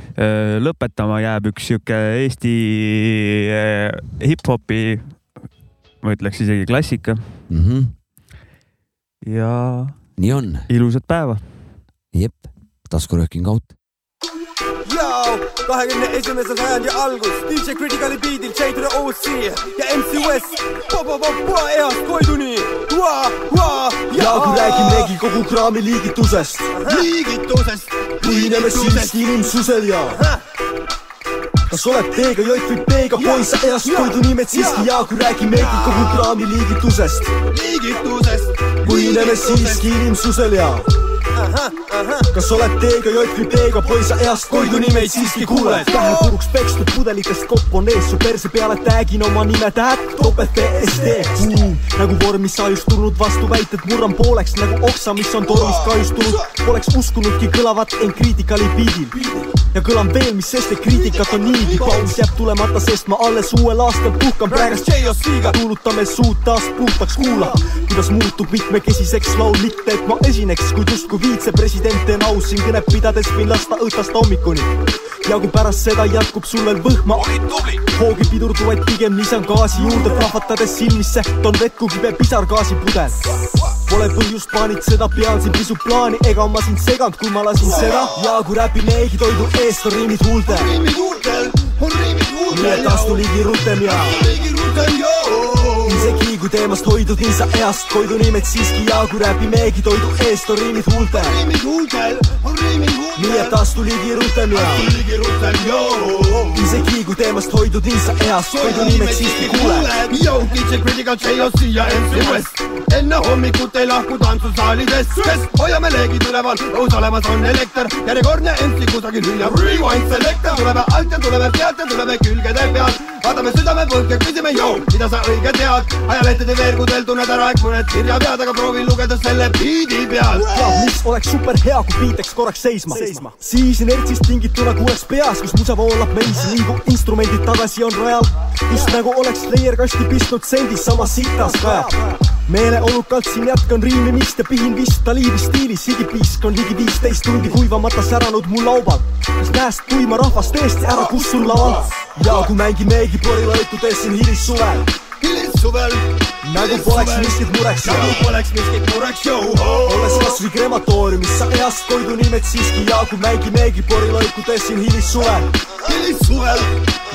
lõpetama jääb üks sihuke Eesti hip-hopi, ma ütleks isegi klassika mm -hmm. ja nii on, ilusat päeva. jep, taskurööking out. Yo, kahekümne esimese sajandi algus. DJ Criticali beatil J to the OC ja MC West. East Koiduni. Ja kui räägimegi kogu kraami liigitusest. Liigitusest. Põhineme siiski inimsusel ja kas oled B-ga jott või B-ga poiss east Koidu nimed siiski ja kui räägimegi kogu kraami liigitusest. Liigitusest. Põhineme siiski inimsusel ja kas oled või B-ga poiss east Koidu nimeid siiski kuuled? Pähe puruks pekstud pudelitest kopp on ees su perse peale tagin oma nime tähed. Topelt BSD mm, nagu vormis sa just tulnud vastu väited murran pooleks nagu oksa mis on tormis kahjustunud poleks uskunudki kõlavat end kriitikali biidil ja kõlan veel mis sest et kriitikat on niigi paus. Jääb tulemata sest ma alles uuel aastal puhkan. Praegust JOC-ga kuulutame suud taas puhtaks kuula kuidas muutub mitmekesiseks laul mitte et ma esineks kuid justkui viitsepresident teen aus siin kõnet pidades võin lasta õhtast hommikuni. Ja kui pärast seda jätkub sul veel võhma hoogi pidurduvaid pigem lisan gaasi juurde plahvatades silmisse toon vett kui kibe pisargaasipudel Pole põhjust paanitseda, pean siin pisut plaani, ega ma sind seganud, kui ma lasin seda. Ja kui räpimeegi toidu eest on riimid huultel. nii et astu ligi rutem ja isegi kui teemast hoidud nii sa east, toidu nimed siiski ja kui räpimeegi toidu eest on riimid huultel. nii et astu ligi rutem ja isegi kui teemast hoidud nii sa east, toidu nimed siiski kuuled. Yo, DJ Critical JOC ja MC West enne hommikut ei lahku tantsusaalidest, sest hoiame leegid üleval, õhus olemas on elekter, järjekordne MC kusagil hüüab rewind selector, tuleme alt ja tuleme pealt ja tuleme külgede pealt, vaatame südamepõhja, küsime, joo, mida sa õige tead, ajalehtede veergudel tunned ära ehk mõned kirjapead, aga proovi lugeda selle biidi pealt. ja mis oleks super hea, kui beat jääks korraks seisma, seisma.. siis inertsist tingituna kuuleks peas, kus musa voolab meis, liigub instrumendid tagasi on rajal. just nagu oleks Slayer kasti pistnud sendis samas sitas kajab. Meeleolukalt siin jätkan riimimist ja pihin vist Taliivi stiilis, higipiisk on ligi viisteist tundi kuivamata säranud mu laubal. kas näest tuima rahvast tõesti ära kussun laval? ja kui mängimegi porilõikudes siin hilissuvel hilissuvel nagu poleks miskit mureks nagu poleks miskit mureks olles kasvõi krematooriumis sa east toidu nimed siiski ja kui mängimegi porilõikudes siin hilissuvel hilissuvel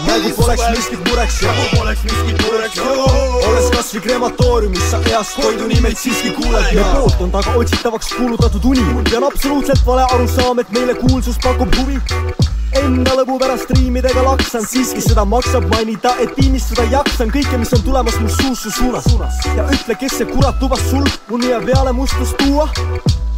nagu poleks miskit mureks nagu poleks miskit mureks olles kasvõi krematooriumis sa east toidu nimed siiski kuuled ja. Poolt on taga otsitavaks kuulutatud uni ja on absoluutselt vale arusaam et meile kuulsus pakub huvi enda lõbu pärast striimidega laksan, siiski seda maksab mainida, et tiimistada jaksan kõike, mis on tulemas mu suus su suunas. ja ütle, kes see kurat lubas sul mu nime peale mustust tuua?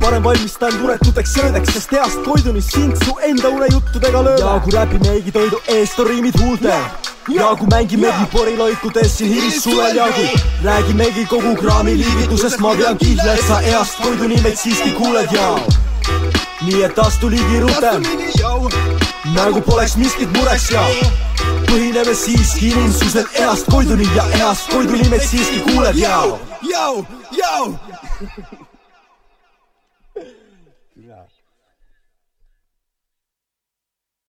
Parem valmistan tuletuteks söödeks, sest heast toiduni sind su enda unejuttudega lööme. ja kui räpimegi toidu eest on riimid huultel ja kui mängimegi poriloikudes siin hilissuvel ja kui räägimegi kogu kraami liigitusest, ma pean kihla, et sa heast toidu nimeid siiski kuuled ja nii et astu ligi rutem nagu poleks miskit mureks ja põhineme siiski inimsusel east koiduni ja east koidu nimed siiski kuuled ja. Yo, yo.